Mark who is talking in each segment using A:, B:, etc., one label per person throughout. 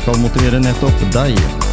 A: skal motivere nettopp deg.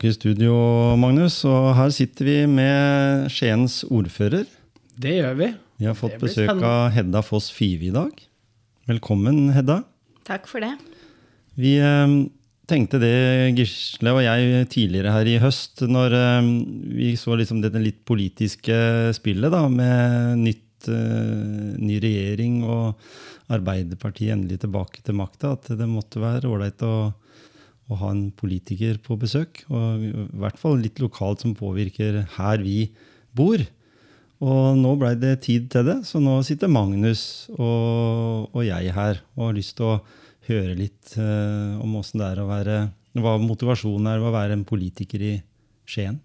A: Tilbake i studio, Magnus, og her sitter vi med Skiens ordfører.
B: Det gjør vi.
A: Vi har fått besøk
B: spennende.
A: av Hedda Foss Five i dag. Velkommen, Hedda.
C: Takk for det.
A: Vi eh, tenkte det, Gisle og jeg, tidligere her i høst, når eh, vi så liksom dette litt politiske spillet da, med nytt, eh, ny regjering og Arbeiderpartiet endelig tilbake til makta, at det måtte være ålreit å, å ha en politiker på besøk. Og i hvert fall litt lokalt som påvirker her vi bor. Og nå blei det tid til det, så nå sitter Magnus og, og jeg her og har lyst til å høre litt eh, om åssen det er å være Hva motivasjonen er ved å være en politiker i Skien.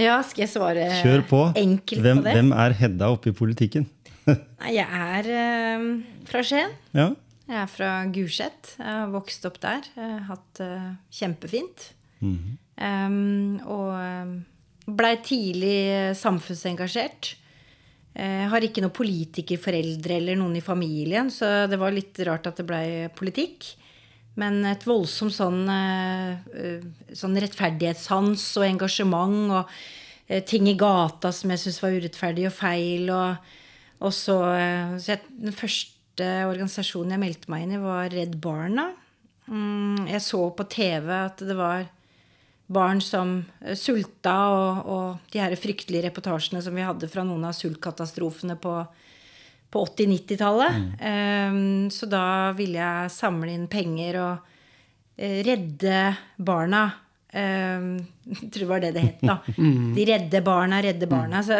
C: Ja, skal jeg svare
A: Kjør på.
C: enkelt
A: Hvem,
C: på det?
A: hvem er Hedda oppe i politikken?
C: Nei, jeg er eh, fra Skien.
A: Ja.
C: Jeg er fra Gulset. Har vokst opp der. Jeg har hatt det kjempefint.
A: Mhm.
C: Um, og um, blei tidlig samfunnsengasjert. Jeg har ikke noen politikerforeldre eller noen i familien, så det var litt rart at det blei politikk. Men et voldsomt sånn, eh, eh, sånn rettferdighetssans og engasjement og eh, ting i gata som jeg syntes var urettferdig og feil. Og, og så, eh, så jeg, Den første organisasjonen jeg meldte meg inn i, var Redd Barna. Mm, jeg så på TV at det var barn som eh, sulta, og, og de her fryktelige reportasjene som vi hadde fra noen av sultkatastrofene på, på 80-90-tallet. Mm. så da ville jeg samle inn penger og eh, redde barna. Um, jeg tror det var det det het, da. De redde barna, redde barna. Så,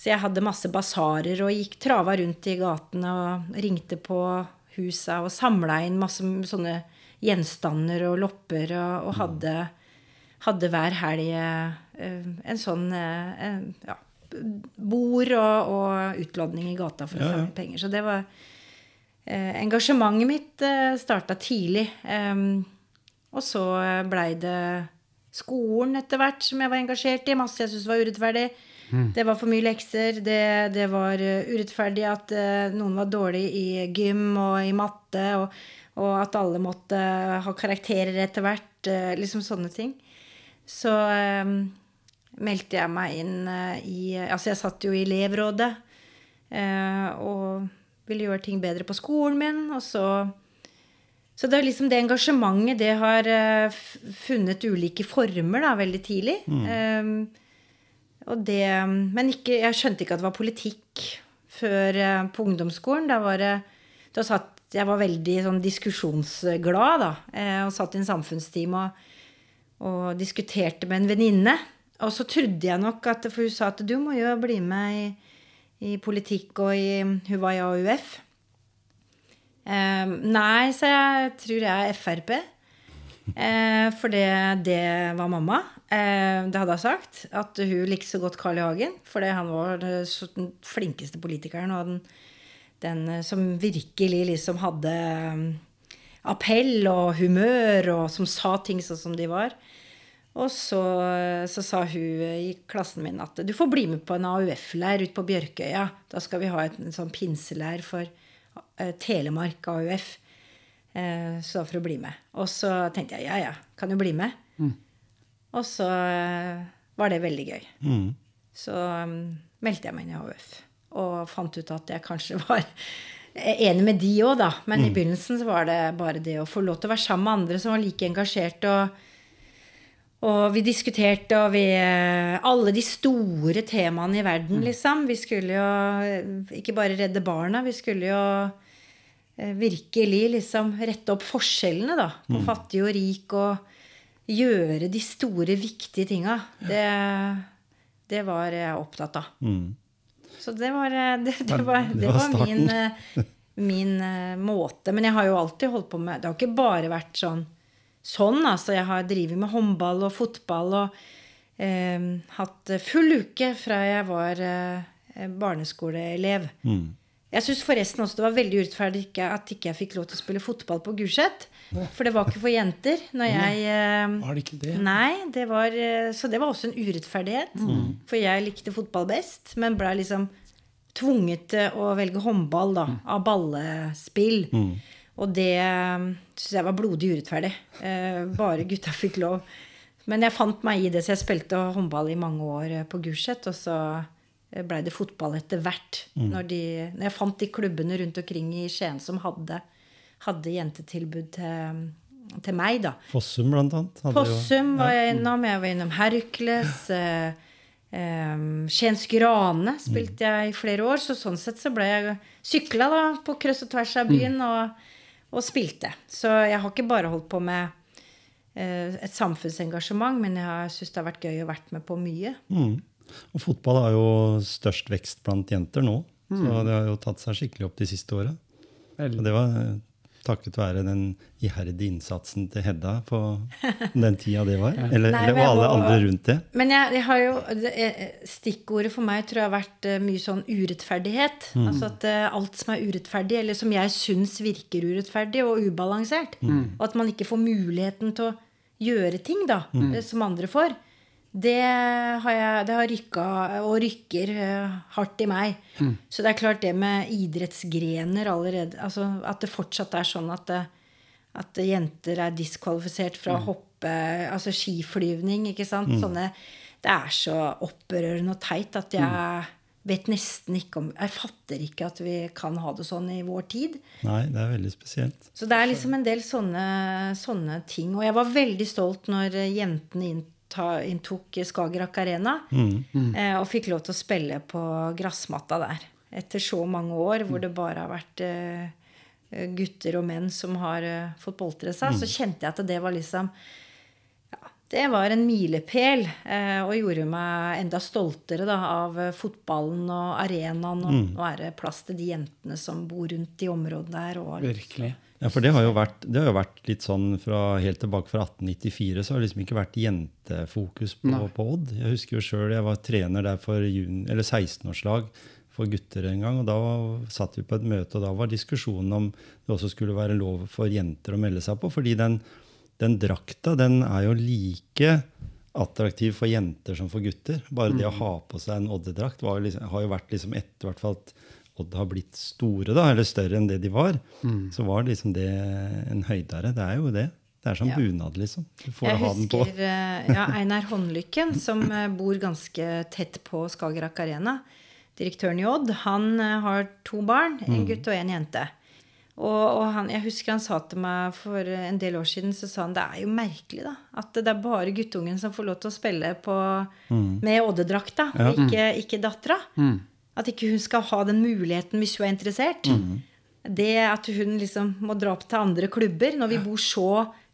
C: så jeg hadde masse basarer og gikk trava rundt i gatene og ringte på husa og samla inn masse sånne gjenstander og lopper og, og hadde, hadde hver helg eh, en sånn eh, en, ja, bord og, og utlodning i gata for å
A: Ja, ja.
C: samle penger. Så det var eh, Engasjementet mitt eh, starta tidlig. Eh, og så blei det skolen etter hvert som jeg var engasjert i. Masse jeg syntes var urettferdig. Det var for mye lekser. Det, det var eh, urettferdig at uh, noen var dårlig i gym og i matte, og, og at alle måtte ha karakterer etter hvert. Uh, liksom sånne ting. Så um, meldte jeg meg inn eh, i Altså, jeg satt jo i elevrådet eh, og ville gjøre ting bedre på skolen min, og så så det er liksom det engasjementet, det har eh, funnet ulike former da, veldig tidlig. Um, og det, men ikke, jeg skjønte ikke at det var politikk før eh, på ungdomsskolen. Da var det, da satt, jeg var veldig sånn diskusjonsglad da, eh, og satt i en samfunnsteam og, og diskuterte med en venninne. Og så trodde jeg nok at For hun sa at du må jo bli med i, i politikk og i Hun var i AUF. Eh, nei, så jeg tror jeg er Frp. Eh, for det, det var mamma. Eh, det hadde jeg sagt. At hun likte så godt Carl I. Hagen. Fordi han var eh, den flinkeste politikeren. Og den, den eh, som virkelig liksom hadde appell og humør, og som sa ting sånn som de var. Og så, så sa hun i klassen min at du får bli med på en AUF-leir ute på Bjørkøya. Da skal vi ha et, en sånn pinseleir for eh, Telemark AUF. Eh, så da får du bli med. Og så tenkte jeg ja, ja, kan du bli med? Og så eh, var det veldig gøy.
A: Mm.
C: Så um, meldte jeg meg inn i AUF. Og fant ut at jeg kanskje var enig med de òg, da. Men i begynnelsen så var det bare det å få lov til å være sammen med andre som var like engasjert. og og vi diskuterte og vi Alle de store temaene i verden, liksom. Vi skulle jo eh, ikke bare redde barna, vi skulle jo eh, virkelig liksom rette opp forskjellene, da. På fattig og rik, og gjøre de store, viktige tinga. Det, det var jeg opptatt av.
A: Mm.
C: Så det var, eh, det, det var,
A: Det var
C: var min, eh, min eh, måte. Men jeg har jo alltid holdt på med Det har ikke bare vært sånn. Sånn, altså. Jeg har drevet med håndball og fotball og eh, hatt full uke fra jeg var eh, barneskoleelev.
A: Mm.
C: Jeg syns forresten også det var veldig urettferdig at ikke jeg fikk lov til å spille fotball på Gulset. For det var ikke for jenter. Når jeg eh,
B: Var det ikke det?
C: Nei, det var, eh, så det var også en urettferdighet. For jeg likte fotball best, men ble liksom tvunget til å velge håndball da, av ballespill. Og det syns jeg var blodig urettferdig. Eh, bare gutta fikk lov. Men jeg fant meg i det, så jeg spilte håndball i mange år eh, på Gulset. Og så blei det fotball etter hvert. Når, de, når jeg fant de klubbene rundt omkring i Skien som hadde, hadde jentetilbud til, til meg, da.
A: Fossum, blant annet. hadde jo-
C: Fossum var jeg innom. Jeg var innom Hercules. Eh, eh, Skiens Grane spilte jeg i flere år. Så sånn sett så ble jeg sykla da på kryss og tvers av byen og, og spilte. Så jeg har ikke bare holdt på med eh, et samfunnsengasjement, men jeg syns det har vært gøy å vært med på mye.
A: Mm. Og fotball har jo størst vekst blant jenter nå.
B: Mm.
A: Så det har jo tatt seg skikkelig opp de siste åra. Og det var eh, takket være den iherdige innsatsen til Hedda på den tida det var. Eller,
C: Nei,
A: eller og alle
C: må-
A: andre rundt det.
C: Men jeg, jeg har jo det, eh, Stikkordet for meg tror jeg har vært eh, mye sånn urettferdighet. Altså at alt som er urettferdig, eller som jeg syns virker urettferdig og ubalansert, og at man ikke får muligheten til å gjøre ting da, mm. som andre får, det har, jeg, det har rykka og rykker eh, hardt i meg. Så det er klart det med idrettsgrener allerede altså At det fortsatt er sånn at det, at jenter er diskvalifisert fra å hoppe Altså skiflyvning, ikke sant. Sånne, det er så opprørende og teit at jeg vet nesten ikke om Jeg fatter ikke at vi kan ha det sånn i vår tid.
A: Nei, det er veldig spesielt.
C: Så det er liksom en del sånne, sånne ting. Og jeg var veldig stolt når jentene innta, inntok Skagerrak Arena eh, og fikk lov til å spille på gressmatta der. Etter så mange år hvor det bare har vært eh, gutter og menn som har eh, fått boltre seg, så kjente jeg at det var liksom ja, det var en milepæl eh, og gjorde meg enda stoltere da, av fotballen og arenaen. Og nå er det plass til de jentene som bor rundt i området der. Og
B: Virkelig.
A: Ja, for det har jo vært, det har jo vært litt sånn fra helt tilbake fra 1894, så har det liksom ikke vært jentefokus på, på Odd. Jeg husker jo sjøl jeg var trener der for 16-årslag for gutter en gang. og Da satt vi på et møte, og da var diskusjonen om det også skulle være lov for jenter å melde seg på. fordi den, den drakta den er jo like attraktiv for jenter som for gutter. Bare det å ha på seg en Odde-drakt liksom, har jo vært liksom etter hvert fall at Odd har blitt store, da, eller større enn det de var. Så var liksom det en høydere. Det er jo det. Det er som
C: Ja.
A: bunad, liksom. Du får
C: jeg
A: ha den på.
C: husker eh, ja, Einar Håndlykken, som eh, bor ganske tett på Skagerrak Arena. Direktøren i Odd. Han eh, har to barn,
A: Mm.
C: en gutt og en jente. Og, og han, jeg husker han sa til meg for en del år siden så sa han, det er jo merkelig da, at det er bare guttungen som får lov til å spille på, med Odde-drakta, ja. ikke, ikke dattera. At ikke hun skal ha den muligheten hvis hun er interessert. Det at hun liksom må dra opp til andre klubber når vi bor så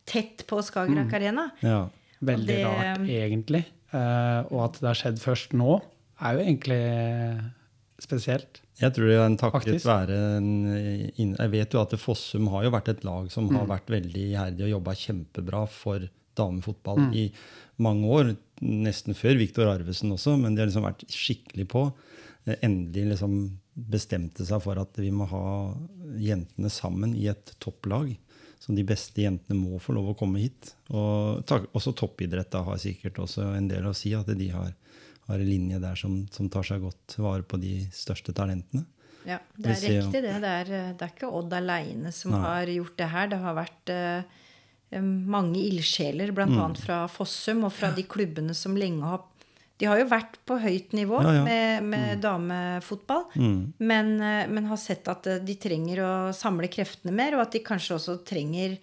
C: tett på Skagerrak Arena.
A: Ja.
B: Veldig
C: det-
B: rart, egentlig. Uh, og at det har skjedd først nå, er jo egentlig spesielt.
A: Jeg tror det er en takket
B: Faktisk.
A: være en, Jeg vet jo at Fossum har jo vært et lag som har vært veldig iherdig og jobba kjempebra for damefotball i mange år. Nesten før Viktor Arvesen også, men de har liksom vært skikkelig på. Eh, Endelig liksom bestemte seg for at vi må ha jentene sammen i et topplag. Så de beste jentene må få lov å komme hit. Og tak- også toppidrett da har sikkert også en del å si, at de har, har en linje der som, som tar seg godt vare på de største talentene.
C: Ja, det er
A: ser
C: riktig, det. Det er, det er ikke Odd aleine som
A: Nei.
C: har gjort det her. Det har vært uh, mange ildsjeler, bl.a.
A: Mm.
C: fra Fossum og fra de klubbene som lenge har De har jo vært på høyt nivå
A: Ja, ja.
C: med, med damefotball, men, eh, men har sett at eh, de trenger å samle kreftene mer, og at de kanskje også trenger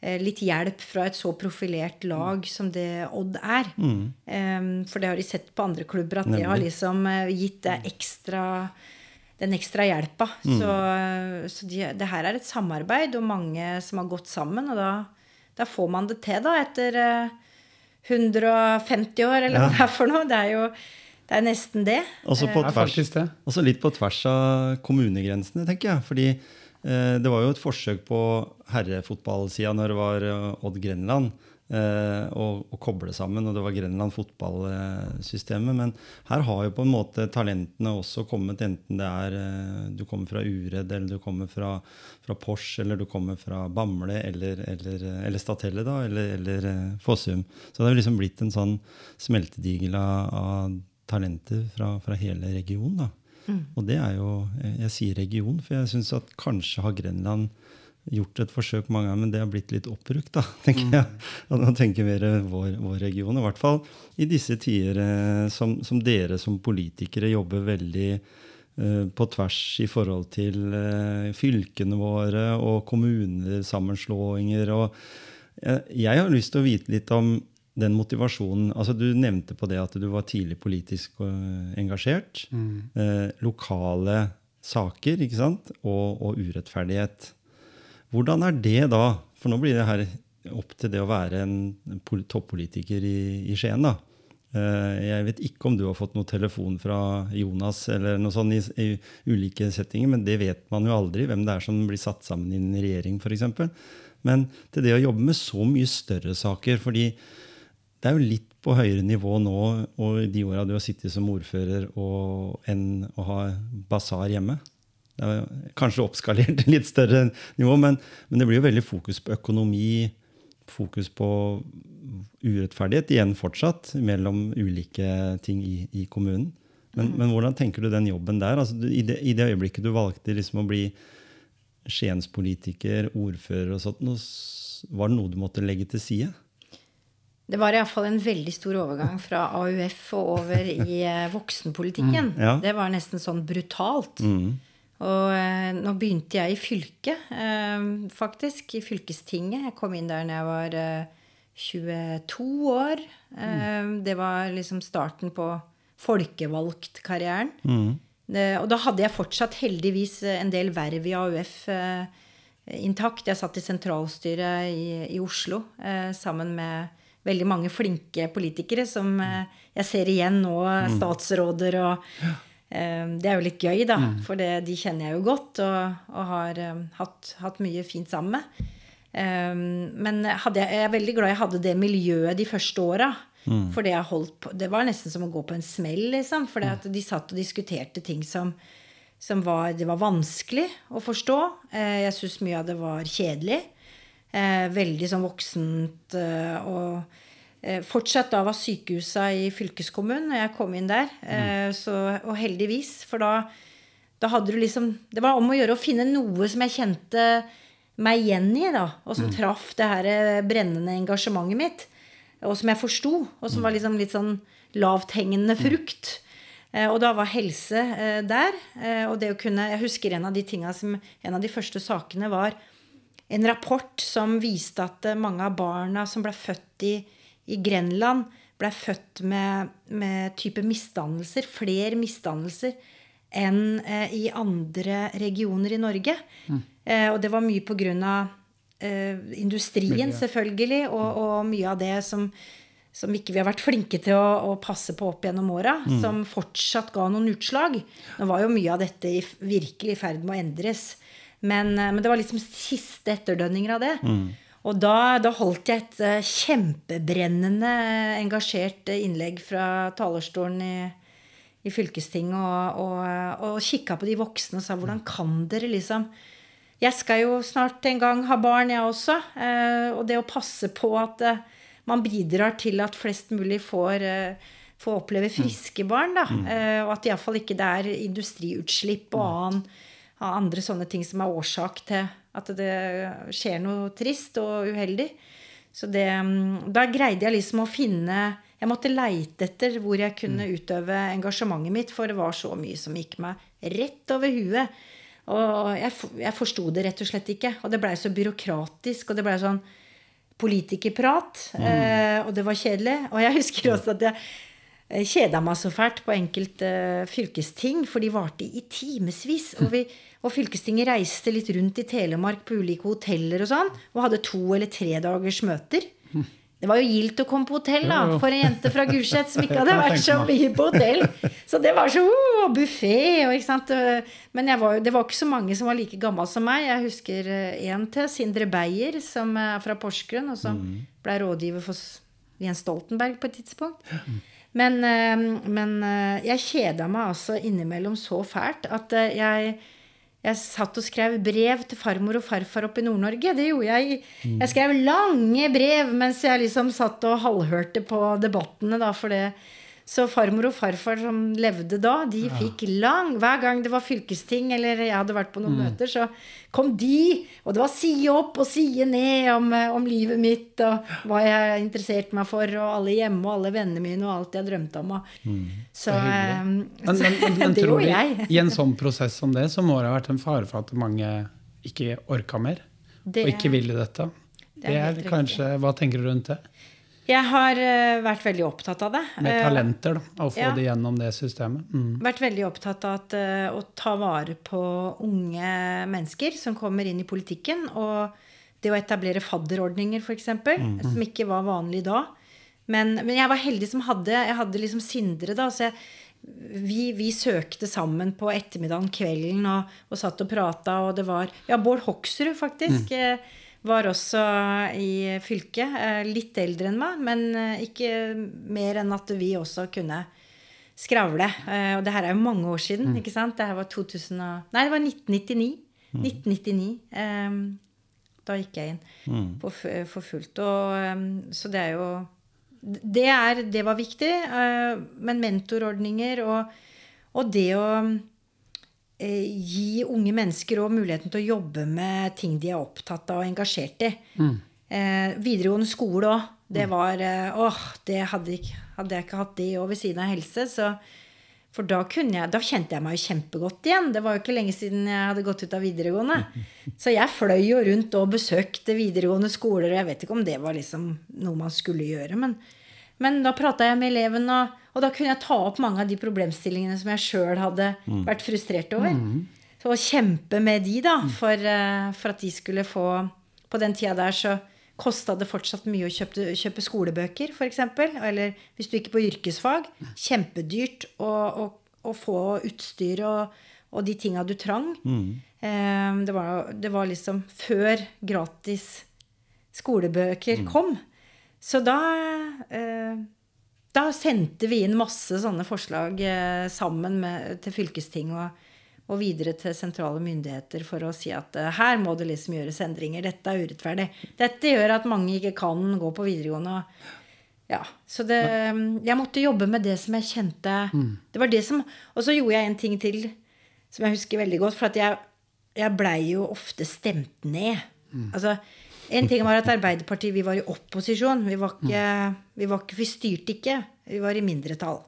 C: eh, litt hjelp fra et så profilert lag som det Odd er. Em, for det har de sett på andre klubber, at det har liksom gitt det ekstra den ekstra hjelpa. Så, så de, det her er et samarbeid, og mange som har gått sammen. Og da, da får man det til, da, etter 150 år, eller hva det er for noe. Det er jo, Det er nesten det.
A: Også
B: er
A: tvers,
B: faktisk det.
A: også litt på tvers av kommunegrensene, tenker jeg. Fordi eh, det var jo et forsøk på herrefotballsida når det var eh, Odd Grenland. Eh, å, å koble sammen, og det var Grenland fotballsystemet. Men her har jo på en måte talentene også kommet, enten det er eh, du kommer fra Uredd, eller du kommer fra, fra Porsche, eller du kommer fra Bamble, eller, eller, eller Statelle, da, eller, eller eh, Fossum. Så det har liksom blitt en sånn smeltedigel av, av talenter fra, fra hele regionen. da. Og det er jo Jeg, jeg sier region, for jeg syns at kanskje har Grenland gjort et forsøk mange ganger, men det har blitt litt oppbrukt, da, tenker jeg. Og nå tenker vi mer vår, vår region. I hvert fall i disse tider eh, som, som dere som politikere jobber veldig eh, på tvers i forhold til eh, fylkene våre og kommunesammenslåinger. Og jeg, jeg har lyst til å vite litt om den motivasjonen. altså Du nevnte på det at du var tidlig politisk eh, engasjert. Eh, lokale saker ikke sant? Og, og urettferdighet. Hvordan er det da? For nå blir det her opp til det å være en toppolitiker i, i Skien. da. Eh, Jeg vet ikke om du har fått noe telefon fra Jonas eller noe sånt i, i ulike settinger, men det vet man jo aldri, hvem det er som blir satt sammen i en regjering f.eks. Men til det å jobbe med så mye større saker, fordi det er jo litt på høyere nivå nå og de åra du har sittet som ordfører, og, enn å ha basar hjemme. Kanskje oppskalert til litt større nivå, men, men det blir jo veldig fokus på økonomi, fokus på urettferdighet igjen fortsatt mellom ulike ting i, i kommunen. Men, men hvordan tenker du den jobben der? Altså, du, i, det, I det øyeblikket du valgte liksom å bli Skienspolitiker, ordfører og sånt, var det noe du måtte legge til side?
C: Det var iallfall en veldig stor overgang fra AUF og over i voksenpolitikken. voksenpolitikken.
A: ja.
C: Det var nesten sånn brutalt. Og eh, nå begynte jeg i fylket, eh, faktisk. I fylkestinget. Jeg kom inn der når jeg var eh, 22 år. Mm. Det var liksom starten på folkevalgtkarrieren. Mm. og da hadde jeg fortsatt heldigvis en del verv i AUF eh, intakt. Jeg satt i sentralstyret i, i Oslo eh, sammen med veldig mange flinke politikere som eh, jeg ser igjen nå, statsråder og eh, Det er jo litt gøy, da, for det, de kjenner jeg jo godt og, og har um, hatt, hatt mye fint sammen med. Um, men hadde jeg, jeg er veldig glad jeg hadde det miljøet de første åra. For det, jeg holdt på, det var nesten som å gå på en smell, liksom. For de satt og diskuterte ting som, som var, det var vanskelig å forstå. Uh, Jeg syns mye av det var kjedelig. Uh, Veldig sånn voksent. uh, Og fortsatt da var sykehusa i fylkeskommunen når jeg kom inn der. Eh, Så, og heldigvis, for da, da hadde du liksom Det var om å gjøre å finne noe som jeg kjente meg igjen i, da. Og som traff det her eh, brennende engasjementet mitt. Og som jeg forsto. Og som var liksom litt sånn lavthengende frukt. Eh, Og da var helse eh, der. eh, Og det å kunne Jeg husker en av de tinga som En av de første sakene var en rapport som viste at eh, mange av barna som ble født i, i Grenland, ble født med, med type misdannelser, flere misdannelser, enn eh, i andre regioner i Norge. Eh, og det var mye på grunn av eh, industrien, selvfølgelig, og, og mye av det som, som ikke vi har vært flinke til å, å passe på opp gjennom åra, som fortsatt ga noen utslag. Nå var jo mye av dette i, virkelig i ferd med å endres. Men, eh, men det var liksom siste etterdønninger av det. Og da, da holdt jeg et eh, kjempebrennende eh, engasjert eh, innlegg fra talerstolen i, i fylkestinget og, og, og kikka på de voksne og sa hvordan kan dere liksom Jeg skal jo snart en gang ha barn, jeg også. Og det å passe på at man bidrar til at flest mulig får, får oppleve friske barn. Da. Eh, Og at iallfall ikke det er industriutslipp og annen, andre sånne ting som er årsak til at det skjer noe trist og uheldig. Så det, mm, da greide jeg liksom å finne Jeg måtte leite etter hvor jeg kunne utøve engasjementet mitt, for det var så mye som gikk meg rett over huet. Og jeg, jeg forsto det rett og slett ikke. Og det blei så byråkratisk, og det blei sånn politikerprat. Eh, og det var kjedelig. Og jeg husker også at jeg kjeda meg så fælt på enkelte eh, fylkesting, for de varte i timevis. Og, vi- og fylkestinget reiste litt rundt i Telemark på ulike hoteller og sånn, og hadde to eller tre dagers møter. Det var jo gildt å komme på hotell da, for en jente fra Gulset som ikke hadde vært så mye på hotell. Så det var så uh, buffé. Og, ikke sant? Men jeg var, det var ikke så mange som var like gammel som meg. Jeg husker én til, Sindre Beyer, som er fra Porsgrunn, og som ble rådgiver for Jens Stoltenberg på et tidspunkt. Men, eh, men eh, jeg kjeda meg altså innimellom så fælt at eh, jeg jeg satt og skrev brev til farmor og farfar oppe i Nord-Norge. Det gjorde jeg. Jeg skrev lange brev mens jeg liksom satt og halvhørte på debattene. da, for det. Så farmor og farfar som levde da, de fikk lang Hver gang det var fylkesting eller jeg hadde vært på noen møter, så kom de. Og det var side opp og side ned om, eh, om livet mitt og hva jeg interesserte meg for, og alle hjemme og alle vennene mine og alt jeg drømte om. Og, så, eh,
B: Men, men, men, men tror du, i en sånn prosess som det, så må det ha vært en fare for at mange ikke orka mer?
C: Det-
B: og ikke ville dette?
C: Det
B: Det
C: er
B: er
C: helt
B: kanskje, Hva tenker du rundt det?
C: Jeg har eh, vært veldig opptatt av det.
B: Med
C: Eh,
B: talenter, da. Å få
C: ja.
B: det gjennom det systemet. Mm.
C: vært veldig opptatt av at, eh, å ta vare på unge mennesker som kommer inn i politikken. Og det å etablere fadderordninger, f.eks., eksempel som ikke var vanlig da. Men, men jeg var heldig som hadde Jeg hadde liksom Sindre, da. Så jeg, vi, vi søkte sammen på ettermiddagen, kvelden, og, og satt og prata, og det var Ja, Bård Hoksrud, faktisk. eh, Var også i fylket. eh, Litt eldre enn meg, men eh, ikke mer enn at vi også kunne skravle. Eh, Og det her er jo mange år siden, ikke sant? Det her var 2000 og, Nei, det var 1999. 1999. eh, Da gikk jeg inn på, for fullt. Og, eh, så det er jo det, er, det var viktig. Men mentorordninger og, og det å gi unge mennesker også muligheten til å jobbe med ting de er opptatt av og engasjert i. Eh, videregående skole òg. Det var eh, Åh, det hadde, hadde jeg ikke hatt det òg ved siden av helse, så For da, kunne jeg, da kjente jeg meg jo kjempegodt igjen. Det var jo ikke lenge siden jeg hadde gått ut av videregående. Så jeg fløy jo rundt og besøkte videregående skoler. og Jeg vet ikke om det var liksom noe man skulle gjøre, men, men da prata jeg med eleven, og, og da kunne jeg ta opp mange av de problemstillingene som jeg sjøl hadde vært frustrert over. Så å kjempe med de, da, for, eh, for at de skulle få På den tida der så kosta det fortsatt mye å kjøpe, kjøpe skolebøker, f.eks. Eller hvis du gikk på yrkesfag. Kjempedyrt å, få utstyr og, og de tinga du trang. Eh, det, var, det var liksom før gratis skolebøker kom. Så da eh, da sendte vi inn masse sånne forslag eh, sammen med, til fylkesting og, og videre til sentrale myndigheter for å si at eh, her må det liksom gjøres endringer. Dette er urettferdig. Dette gjør at mange ikke kan gå på videregående. Ja, så det, Jeg måtte jobbe med det som jeg kjente Det var det som Og så gjorde jeg en ting til som jeg husker veldig godt. For at jeg, jeg blei jo ofte stemt ned. Altså, en ting var at Arbeiderpartiet vi var i opposisjon. Vi, var ikke, vi, var ikke, vi styrte ikke. Vi var i mindretall.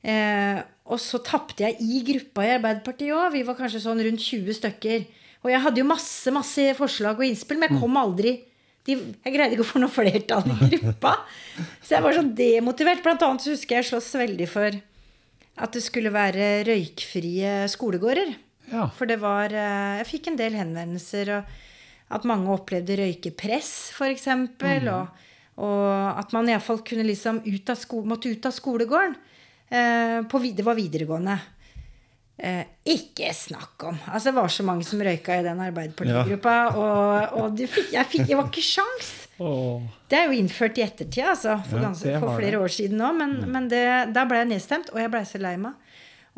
C: Eh, og så tapte jeg i gruppa i Arbeiderpartiet òg. Vi var kanskje sånn rundt 20 stykker. Og jeg hadde jo masse masse forslag og innspill, men jeg kom aldri de, Jeg greide ikke å få noe flertall i gruppa. Så jeg var sånn demotivert. Blant annet så husker jeg jeg sloss veldig for at det skulle være røykfrie skolegårder.
B: Ja.
C: For det var eh, Jeg fikk en del henvendelser, og at mange opplevde røykepress, f.eks. eksempel Og, og at man iallfall kunne liksom ut sko måtte ut av skolegården. Eh, på, det var videregående. Eh, ikke snakk om. Altså, det var så mange som røyka i den Arbeiderpartigruppa. Og, og de fikk, jeg, fikk, jeg var ikke sjans.
B: Oh.
C: Det er jo innført i ettertid, altså. For,
B: Ja,
C: ganske, for flere
B: det.
C: år siden nå. Men, men det, da ble jeg nedstemt, og jeg blei så lei meg.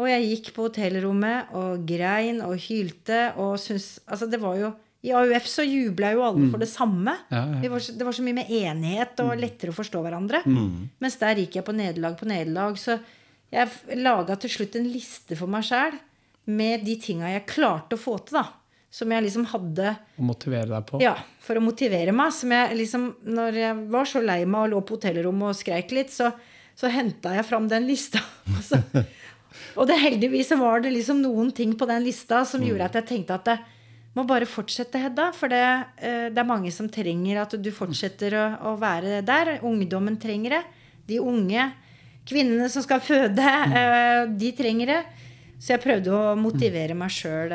C: Og jeg gikk på hotellrommet og grein og hylte og syntes Altså, det var jo I AUF så jubla jo alle for det samme.
B: Mm. Ja, ja.
C: Var, det var så mye med enighet og lettere å forstå hverandre. Mens der gikk jeg på nederlag på nederlag. Så jeg laga til slutt en liste for meg sjæl med de tinga jeg klarte å få til, da. Som jeg liksom hadde
B: Å motivere deg på.
C: ja, for å motivere meg. Som jeg liksom, når jeg var så lei meg og lå på hotellrommet og skreik litt, så, så henta jeg fram den lista. Og så- og det heldigvis var det liksom noen ting på den lista som gjorde at jeg tenkte at det må bare fortsette, Hedda. For det, eh, det er mange som trenger at du fortsetter å, å være der. Ungdommen trenger det. De unge kvinnene som skal føde, eh, de trenger det. Så jeg prøvde å motivere meg sjøl.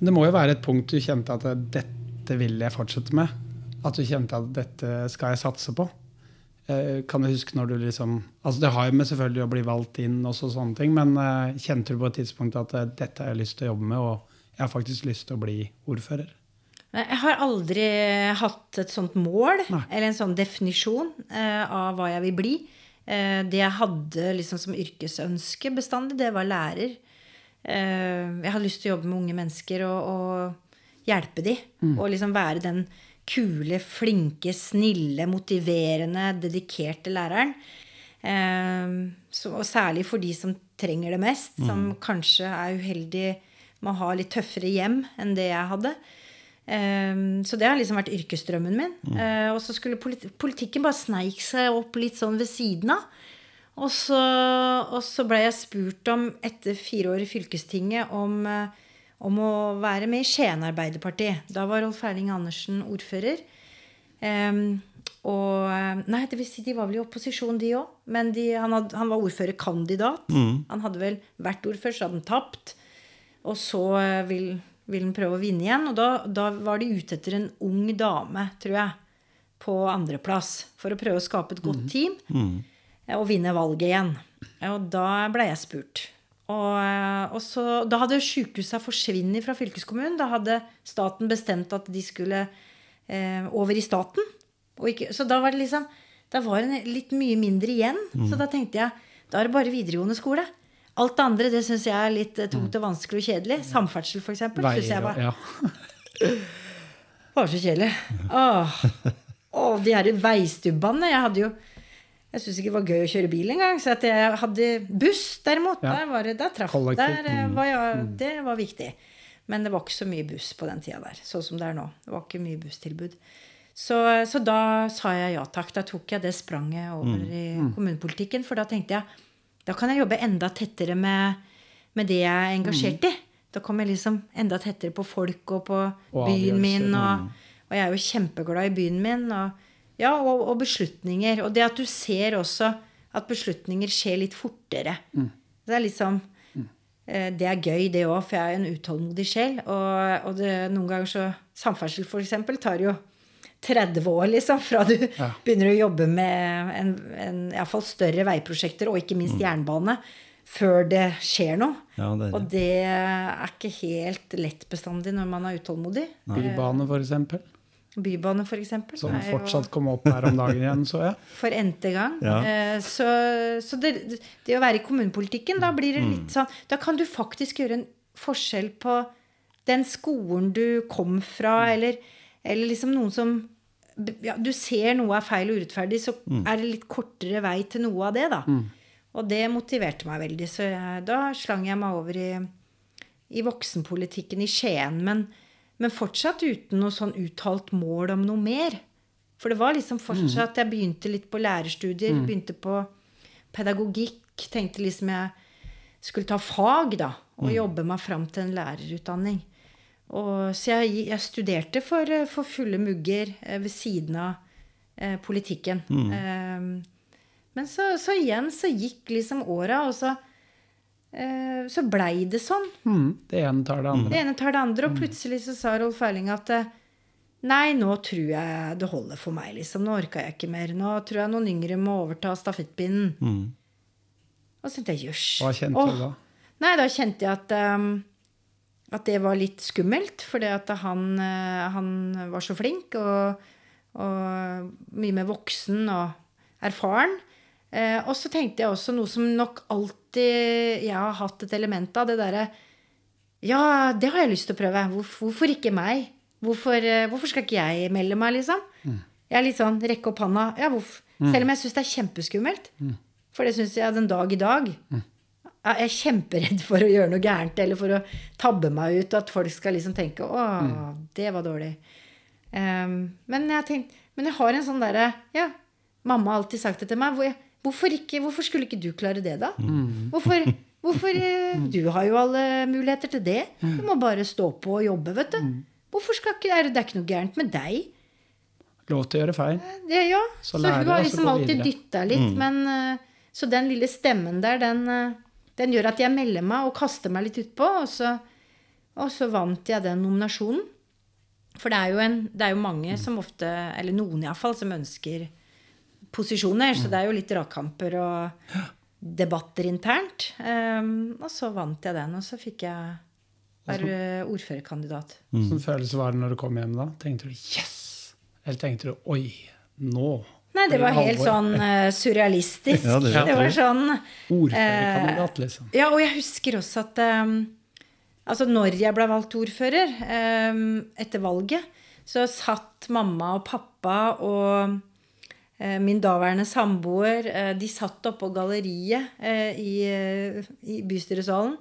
B: Det må jo være et punkt du kjente at dette vil jeg fortsette med. At du kjente at dette skal jeg satse på. Eh, Kan du huske når du liksom Altså Det har jo med selvfølgelig å bli valgt inn, også sånne ting, men eh, kjente du på et tidspunkt at eh, dette har jeg lyst til å jobbe med, og jeg har faktisk lyst til å bli ordfører?
C: Jeg har aldri hatt et sånt mål,
B: Nei.
C: eller en sånn definisjon eh, av hva jeg vil bli. Eh, det jeg hadde liksom som yrkesønske bestandig, det var lærer. Eh, jeg hadde lyst til å jobbe med unge mennesker og, og hjelpe de. Og liksom være den kule, flinke, snille, motiverende, dedikerte læreren. Eh, så, og særlig for de som trenger det mest, som kanskje er uheldig med å ha litt tøffere hjem enn det jeg hadde. Eh, så det har liksom vært yrkesdrømmen min. Mm. og så skulle politi politikken bare sneik seg opp litt sånn ved siden av. Og så, og så ble jeg spurt om, etter fire år i fylkestinget, om, eh, om å være med i Skien Arbeiderparti. Da var Rolf Erling Andersen ordfører. Um, og eh, Nei, det vil si, de var vel i opposisjon, de òg. Men de, han, had, han var ordførerkandidat. Han hadde vel vært ordfører, så hadde han tapt. Og så eh, vil, vil han prøve å vinne igjen. Og da, da var de ute etter en ung dame, tror jeg, på andreplass. For å prøve å skape et godt team mm. og vinne valget igjen. Og da ble jeg spurt. Og, eh, og så, da hadde sjukehusa forsvunnet fra fylkeskommunen. Da hadde staten bestemt at de skulle eh, over i staten. Og ikke, så da var det liksom Da var det litt mye mindre igjen. Så da tenkte jeg da er det bare videregående skole. Alt det andre det syns jeg er litt eh, tungt og vanskelig og kjedelig. Samferdsel, f.eks. Syns jeg var,
B: ja.
C: var så kjedelig. Åh, Åh, de her veistubbene. Jeg hadde jo jeg syntes ikke det var gøy å kjøre bil engang. Så at jeg hadde buss, derimot.
B: Ja.
C: Der, var det, der traff der, eh, var jeg, Det var viktig. Men det var ikke så mye buss på den tida der. Sånn som det er nå. Det var ikke mye busstilbud. Så, så da sa jeg ja takk. Da tok jeg det spranget over i kommunepolitikken. For da tenkte jeg da kan jeg jobbe enda tettere med, med det jeg er engasjert i. Da kommer jeg liksom enda tettere på folk og på
B: Og
C: byen min. Og, og jeg er jo kjempeglad i byen min. Og, ja, og, og beslutninger. Og det at du ser også at beslutninger skjer litt fortere. Det er liksom eh, Det er gøy, det òg, for jeg er en utålmodig sjel. Og, og det, noen ganger så Samferdsel, for eksempel, tar jo 30 år, liksom, fra du
B: Ja.
C: begynner å jobbe med en, en, iallfall større veiprosjekter, og ikke minst jernbane, før det skjer noe.
A: Ja, det det.
C: Og det er ikke helt lett bestandig når man er utålmodig.
B: Bybane, for eksempel.
C: Bybane, for eksempel.
B: Som fortsatt kom opp her om dagen igjen, så jeg.
C: For n-te gang.
A: Ja.
C: Eh, Så, så det, det å være i kommunepolitikken, da blir det
A: Mm.
C: litt sånn Da kan du faktisk gjøre en forskjell på den skolen du kom fra,
A: Mm.
C: eller, eller liksom noen som ja, Du ser noe er feil og urettferdig, så
A: Mm.
C: er det litt kortere vei til noe av det, da. Og det motiverte meg veldig. Så jeg, da slang jeg meg over i, i voksenpolitikken i Skien. Men, men fortsatt uten noe sånn uttalt mål om noe mer. For det var liksom fortsatt Jeg begynte litt på lærerstudier, begynte på pedagogikk. Tenkte liksom jeg skulle ta fag, da. Og jobbe meg fram til en lærerutdanning. Og, så jeg, jeg studerte for, eh, for fulle mugger eh, ved siden av eh, politikken. Eh, men så, så igjen så gikk liksom åra, og så, eh, så blei det sånn.
B: Mm, det ene tar det andre.
C: Det ene tar det andre, og plutselig så sa Rolf Erling at eh, Nei, nå tror jeg det holder for meg, liksom. Nå orka jeg ikke mer. Nå tror jeg noen yngre må overta stafettpinnen.
A: Mm.
C: Og så tenkte jeg jøss.
B: Hva kjente du da?
C: Nei, da kjente jeg at, um, at det var litt skummelt. Fordi at han, eh, han var så flink og, og mye mer voksen og erfaren. Eh, og så tenkte jeg også noe som nok alltid jeg har hatt et element av. Det derre Ja, det har jeg lyst til å prøve. Hvorfor, hvorfor ikke meg? Hvorfor, eh, hvorfor skal ikke jeg melde meg, liksom? Jeg er litt sånn rekke opp handa. Ja, hvorfor? Selv om jeg syns det er kjempeskummelt. For det syns jeg den dag i dag. Jeg er kjemperedd for å gjøre noe gærent eller for å tabbe meg ut. At folk skal liksom tenke 'Å, det var dårlig'. Um, men, jeg tenkt, men jeg har en sånn derre Ja, mamma har alltid sagt det til meg. Hvor jeg, hvorfor, ikke, hvorfor skulle ikke du klare det, da? Hvorfor, hvorfor eh, Du har jo alle muligheter til det. Du må bare stå på og jobbe, vet du. Hvorfor skal ikke, er det, det er ikke noe gærent med deg.
B: Lov til å gjøre feil.
C: Det, ja.
B: Så
C: Så, hun har liksom alltid dytta litt. Men, eh, så den lille stemmen der, den, eh, den gjør at jeg melder meg og kaster meg litt utpå. Og så, og så vant jeg den nominasjonen. For det er jo, en, det er jo mange som ofte, eller noen iallfall, som ønsker posisjoner, så det er jo litt dragkamper og debatter internt. Um, og så vant jeg den, og så fikk jeg være ordførerkandidat.
B: Hvordan følelse var det når du kom hjem da? Tenkte du 'yes'? Eller tenkte du 'oi, nå'?
C: Nei, det var helt sånn uh, surrealistisk.
A: Ja, det
C: det, var sånn
B: Ordførerkandidat, liksom.
C: Ja, og jeg husker også at um, Altså, når jeg ble valgt ordfører um, etter valget, så satt mamma og pappa og uh, min daværende samboer uh, De satt oppå på galleriet eh, i, eh, i bystyresalen.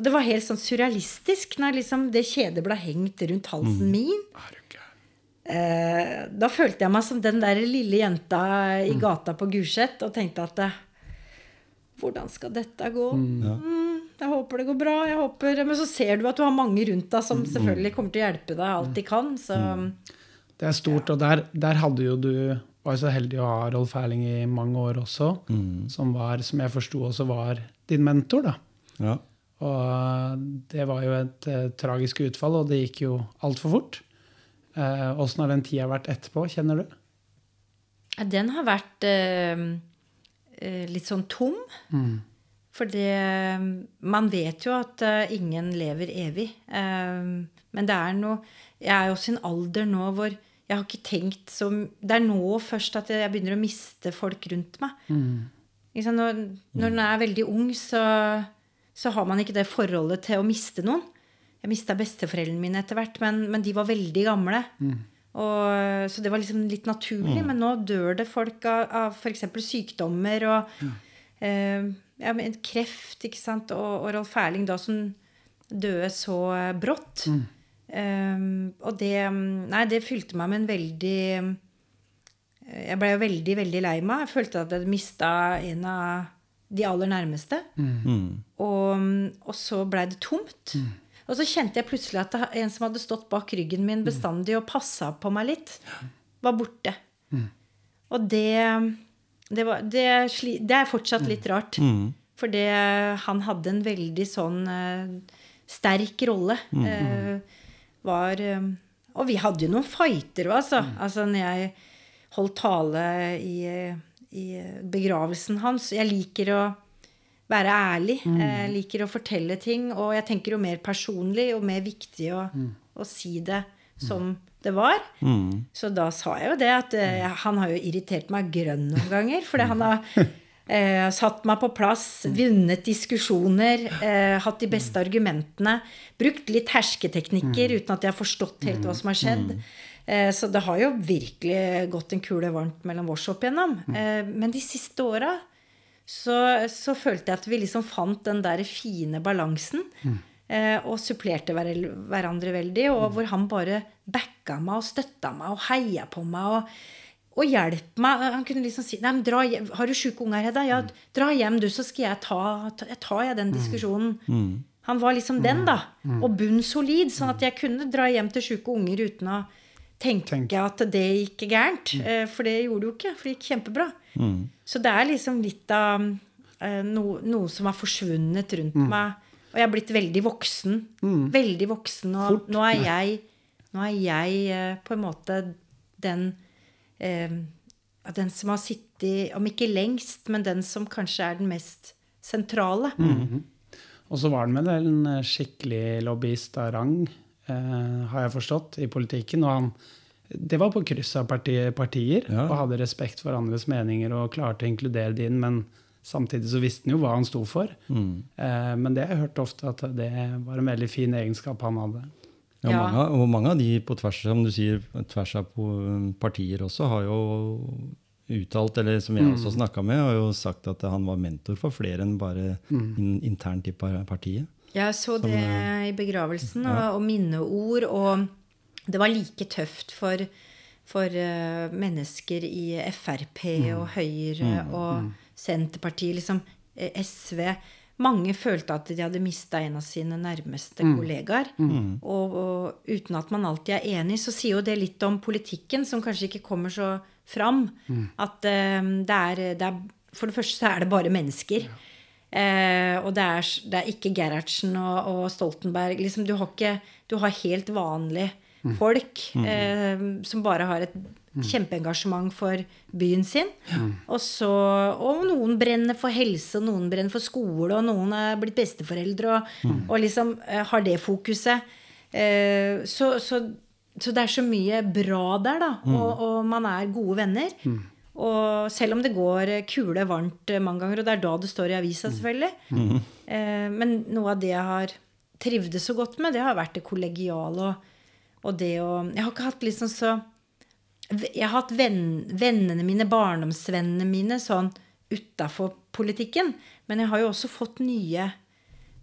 C: Og det var helt sånn surrealistisk når liksom det kjedet ble hengt rundt halsen min.
B: Er du gæren?
C: Eh, da følte jeg meg som den der lille jenta i gata på Gulset og tenkte at eh, Hvordan skal dette gå? Mm, jeg håper det går bra. jeg håper... Men så ser du at du har mange rundt deg som selvfølgelig kommer til å hjelpe deg alt de kan. Så
B: Det er stort, og der, der hadde jo du var så heldig å ha Rolf Erling i mange år også, som var, som jeg forsto også var din mentor, da.
A: Ja.
B: Og det var jo et eh, tragisk utfall, og det gikk jo altfor fort. Åssen har den tida vært etterpå, kjenner du?
C: Ja, den har vært eh, eh, litt sånn tom. For det Man vet jo at eh, ingen lever evig. Eh, men det er noe Jeg er jo også i en alder nå hvor jeg har ikke tenkt så Det er nå først at jeg begynner å miste folk rundt meg. Mm. Når, når en er veldig ung, så, så har man ikke det forholdet til å miste noen. Jeg mista besteforeldrene mine etter hvert, men, men de var veldig gamle. Og, så det var liksom litt naturlig. Men nå dør det folk av, av f.eks. sykdommer og eh, ja, men kreft, ikke sant. Og, og Rolf Erling da som døde så brått. brått. Eh, og det Nei, det fylte meg med en veldig Jeg ble jo veldig, veldig lei meg. Jeg følte at jeg hadde mista en av de aller nærmeste. Og, og så blei det tomt. Og så kjente jeg plutselig at en som hadde stått bak ryggen min bestandig og passa på meg litt, var borte. Og det det, var, det, det er fortsatt litt rart. For det, han hadde en veldig sånn uh, sterk rolle. Uh, var eh, Og vi hadde jo noen fighter òg, altså. altså. Når jeg holdt tale i, i begravelsen hans Jeg liker å være ærlig. Jeg liker å fortelle ting. Og jeg tenker jo mer personlig og mer viktig å, å si det som det var. Så da sa jeg jo det at eh, han har jo irritert meg grønn noen ganger. Fordi han har eh, satt meg på plass, vunnet diskusjoner, eh, hatt de beste argumentene. Brukt litt hersketeknikker uten at jeg har forstått helt hva som har skjedd. Eh, så det har jo virkelig gått en kule varmt mellom oss opp igjennom. Eh, men de siste åra så, så følte jeg at vi liksom fant den der fine balansen. Eh, og supplerte hver, hverandre veldig. Og hvor han bare backa meg og støtta meg og heia på meg. og og hjelp meg. Han kunne liksom si Nei, men dra hjem. Har du sjuke unger, Hedda? Ja, dra hjem, du, så skal jeg ta, ta jeg tar jeg den diskusjonen. Han var liksom den, da. Og bunn solid. Sånn at jeg kunne dra hjem til sjuke unger uten å tenke
B: Tenk.
C: at det gikk gærent. Eh, For det gjorde det jo ikke. For det gikk kjempebra. Så det er liksom litt av eh, noe, noe som har forsvunnet rundt meg. Og jeg er blitt veldig voksen. Veldig voksen. Og nå er jeg, nå er jeg eh, på en måte den eh, Den som har sittet, om ikke lengst, men den som kanskje er den mest sentrale.
B: Og så var han med en skikkelig lobbyist av rang, har jeg forstått, i politikken. Og han, det var på kryss av parti, partier,
A: Ja.
B: og hadde respekt for andres meninger og klarte å inkludere din, men samtidig så visste han jo hva han sto for. Eh, men det har jeg hørt ofte at det var en veldig fin egenskap han hadde.
A: Ja,
C: Ja.
A: Mange, og mange av de på tvers, som du sier, tvers av partier også, har jo uttalt, eller som jeg også snakka med, har jo sagt at han var mentor for flere enn bare in, internt i partiet.
C: Jeg så det i begravelsen, og, og minneord. Og det var like tøft for, for uh, mennesker i Frp og Høyre og Senterpartiet, liksom eh, SV. Mange følte at de hadde mista en av sine nærmeste kollegaer. Og, og uten at man alltid er enig, så sier jo det litt om politikken, som kanskje ikke kommer så fram. At eh, det, er, det er For det første så er det bare mennesker. Eh, og det er, det er ikke Gerhardsen og, og Stoltenberg. Liksom, du, har ikke, du har helt vanlige folk eh, som bare har et kjempeengasjement for byen sin. Og, så, og noen brenner for helse, og noen brenner for skole, og noen er blitt besteforeldre og, og liksom eh, har det fokuset. Eh, så, så, så det er så mye bra der, da. Og, og man er gode venner. Og selv om det går kule varmt eh, mange ganger, og det er da det står i avisa, selvfølgelig. Eh, men noe av det jeg har trivdes så godt med, det har vært det kollegiale og, og det å Jeg har ikke hatt liksom så Jeg har hatt venn, vennene mine, barndomsvennene mine, sånn utafor politikken. Men jeg har jo også fått nye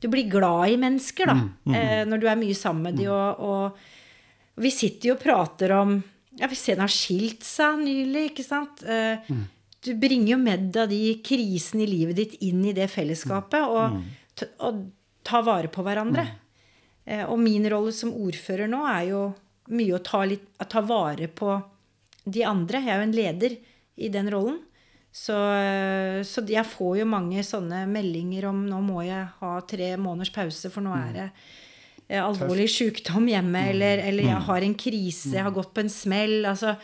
C: Du blir glad i mennesker, da. Eh, når du er mye sammen med de, og, og, og vi sitter jo og prater om ja, Hvis en har skilt seg nylig, ikke sant. mm. Du bringer jo med deg de krisene i livet ditt inn i det fellesskapet. Og, t- og ta vare på hverandre. Eh, Og min rolle som ordfører nå er jo mye å ta, litt, å ta vare på de andre. Jeg er jo en leder i den rollen. Så, eh, så jeg får jo mange sånne meldinger om nå må jeg ha tre måneders pause, for nå er det eh, alvorlig sykdom hjemme, eller, eller jeg har en krise, jeg har gått på en smell. Altså,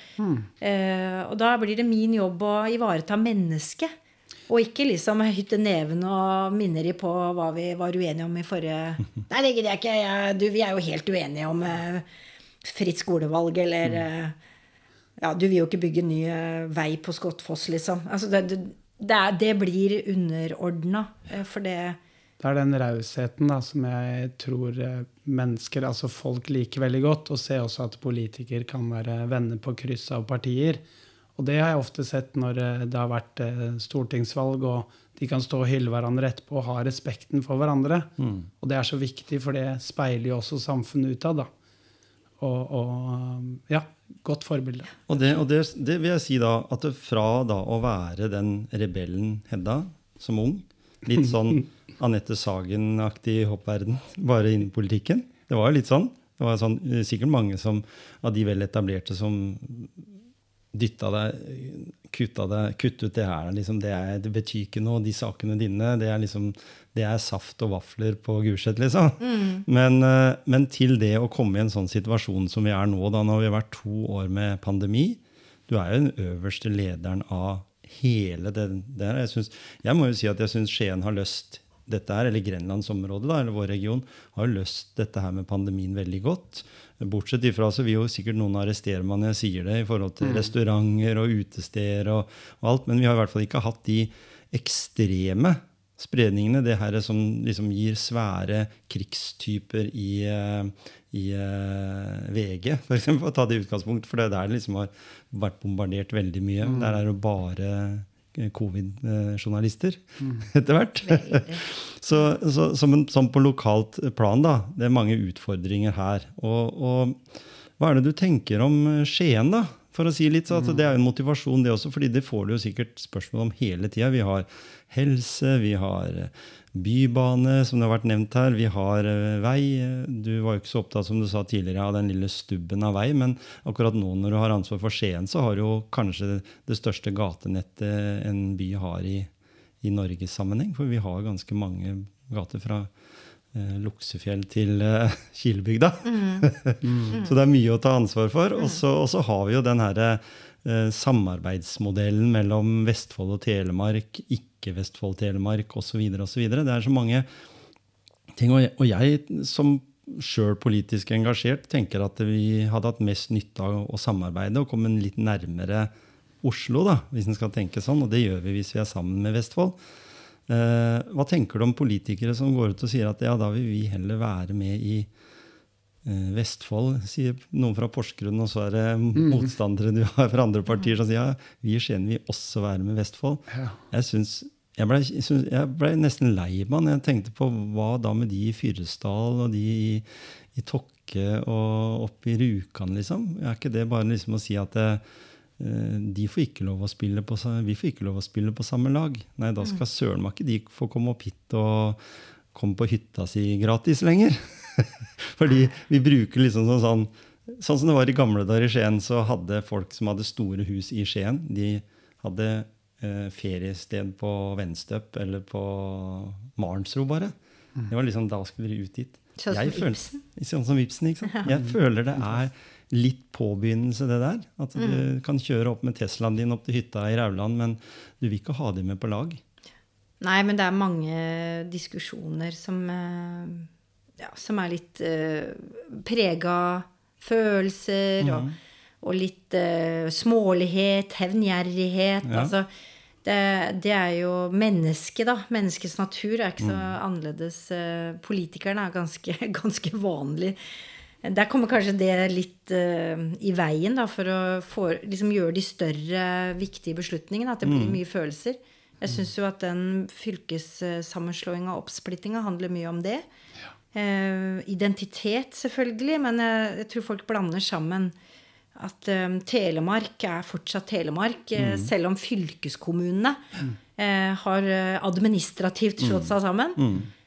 C: eh, og da blir det min jobb å ivareta mennesket. Og ikke liksom hytte neven og minne de på hva vi var uenige om i forrige Nei, det gidder jeg ikke. Jeg, du, vi er jo helt uenige om eh, fritt skolevalg, eller eh, Ja, du vil jo ikke bygge ny eh, vei på Skottfoss, liksom. Altså, det, det, det, er, det blir underordna, eh, for det
B: Det er den rausheten som jeg tror eh, mennesker, altså folk, liker veldig godt. Og ser også at politikere kan være venner på kryss av partier. Og det har jeg ofte sett når eh, det har vært eh, stortingsvalg, og de kan stå og hylle hverandre etterpå og ha respekten for hverandre. Og det er så viktig, for det speiler jo også samfunnet utad. da. Og, og ja, godt forbilde.
A: Og, det, og det, det vil jeg si da, at fra da å være den rebellen Hedda som ung, litt sånn Anette Sagen-aktig hoppverden, bare innen politikken Det var jo litt sånn. Det var sånn, eh, sikkert mange som, av de vel etablerte som dytta deg, kutta deg, kutt ut det her. Liksom, det, er, det betyr ikke noe, de sakene dine. Det er, liksom, det er saft og vafler på Gulset, liksom. Men, eh, men til det å komme i en sånn situasjon som vi er nå, da når vi har vært to år med pandemi Du er jo den øverste lederen av hele det der. Jeg, synes, jeg må jo si at jeg syns Skien har løst dette her, eller Grenlandsområdet, da, eller vår region, har løst dette her med pandemien veldig godt. Bortsett ifra så vil jo sikkert noen arrestere meg når jeg sier det, i forhold til restauranter og utesteder og, og alt, men vi har i hvert fall ikke hatt de ekstreme spredningene. Det her som liksom gir svære krigstyper i, eh, i uh, VG, for eksempel, å ta det i utgangspunkt, for det er der det liksom har vært bombardert veldig mye. Der er det bare eh, covid-journalister etter hvert. så, så som, en, som på lokalt plan, da. Det er mange utfordringer her. Og, og hva er det du tenker om eh, Skien, da? For å si litt, så at Det er jo en motivasjon, det også, fordi det får du jo sikkert spørsmål om hele tida. Vi har helse, vi har eh, bybane, som det har vært nevnt her. Vi har eh, vei. Du var jo ikke så opptatt som du sa tidligere, av den lille stubben av vei, men akkurat nå når du har ansvar for Skien, så har du jo kanskje det største gatenettet en by har i, i Norges sammenheng. For vi har ganske mange gater fra eh, Luksefjell til eh, Kilebygda. så det er mye å ta ansvar for. Og så har vi jo den herre eh, samarbeidsmodellen mellom Vestfold og Telemark, ikke-Vestfold-Telemark osv. osv. Det er så mange ting. Og jeg, som sjøl politisk engasjert tenker at vi hadde hatt mest nytte av å samarbeide og komme litt nærmere Oslo, da, hvis en skal tenke sånn. Og det gjør vi hvis vi er sammen med Vestfold. Eh, hva tenker du om politikere som går ut og sier at ja, da vil vi heller være med i eh, Vestfold, sier noen fra Porsgrunn, og så er det motstandere du har fra andre partier som sier ja, vi i Skien vil også være med Vestfold. Jeg synes, jeg ble, jeg synes- jeg ble nesten lei meg når jeg tenkte på hva da med de i Fyresdal og de i, i Tokke og oppe i Rjukan, liksom. Er ikke det bare liksom å si at det, eh, de får ikke lov å spille på, vi får ikke lov å spille på samme lag? Nei, da skal søren meg ikke de få komme opp hit og komme på hytta si gratis lenger. Fordi vi bruker liksom sånn, sånn Sånn som det var i gamle dager i Skien, så hadde folk som hadde store hus i Skien, de hadde feriested på Venstøp eller på Marensro, bare. Det var liksom, Da skulle dere ut dit.
C: Sånn som
A: føler-
C: Ibsen?
A: Sånn som Ibsen, ikke sant? Jeg føler det er litt påbegynnelse, det der. At du
C: Mm.
A: kan kjøre opp med Teslaen din opp til hytta i Rauland, men du vil ikke ha dem med på lag.
C: Nei, men det er mange diskusjoner som, eh, ja, som er litt uh, prega følelser følelser og, og litt uh, smålighet, hevngjerrighet.
A: Ja.
C: Altså, det, det er jo mennesket, da. Menneskets natur er ikke så annerledes. Eh, Politikerne er ganske, ganske vanlig. Der kommer kanskje det litt uh, i veien da, for å få, liksom gjøre de større, viktige beslutningene. At det blir mye følelser. Jeg syns jo at den fylkessammenslåinga og oppsplittinga handler mye om det. Eh, identitet, selvfølgelig, men jeg, jeg tror folk blander sammen at um, Telemark er fortsatt Telemark, mm. selv om fylkeskommunene eh, har eh, administrativt slått seg sammen.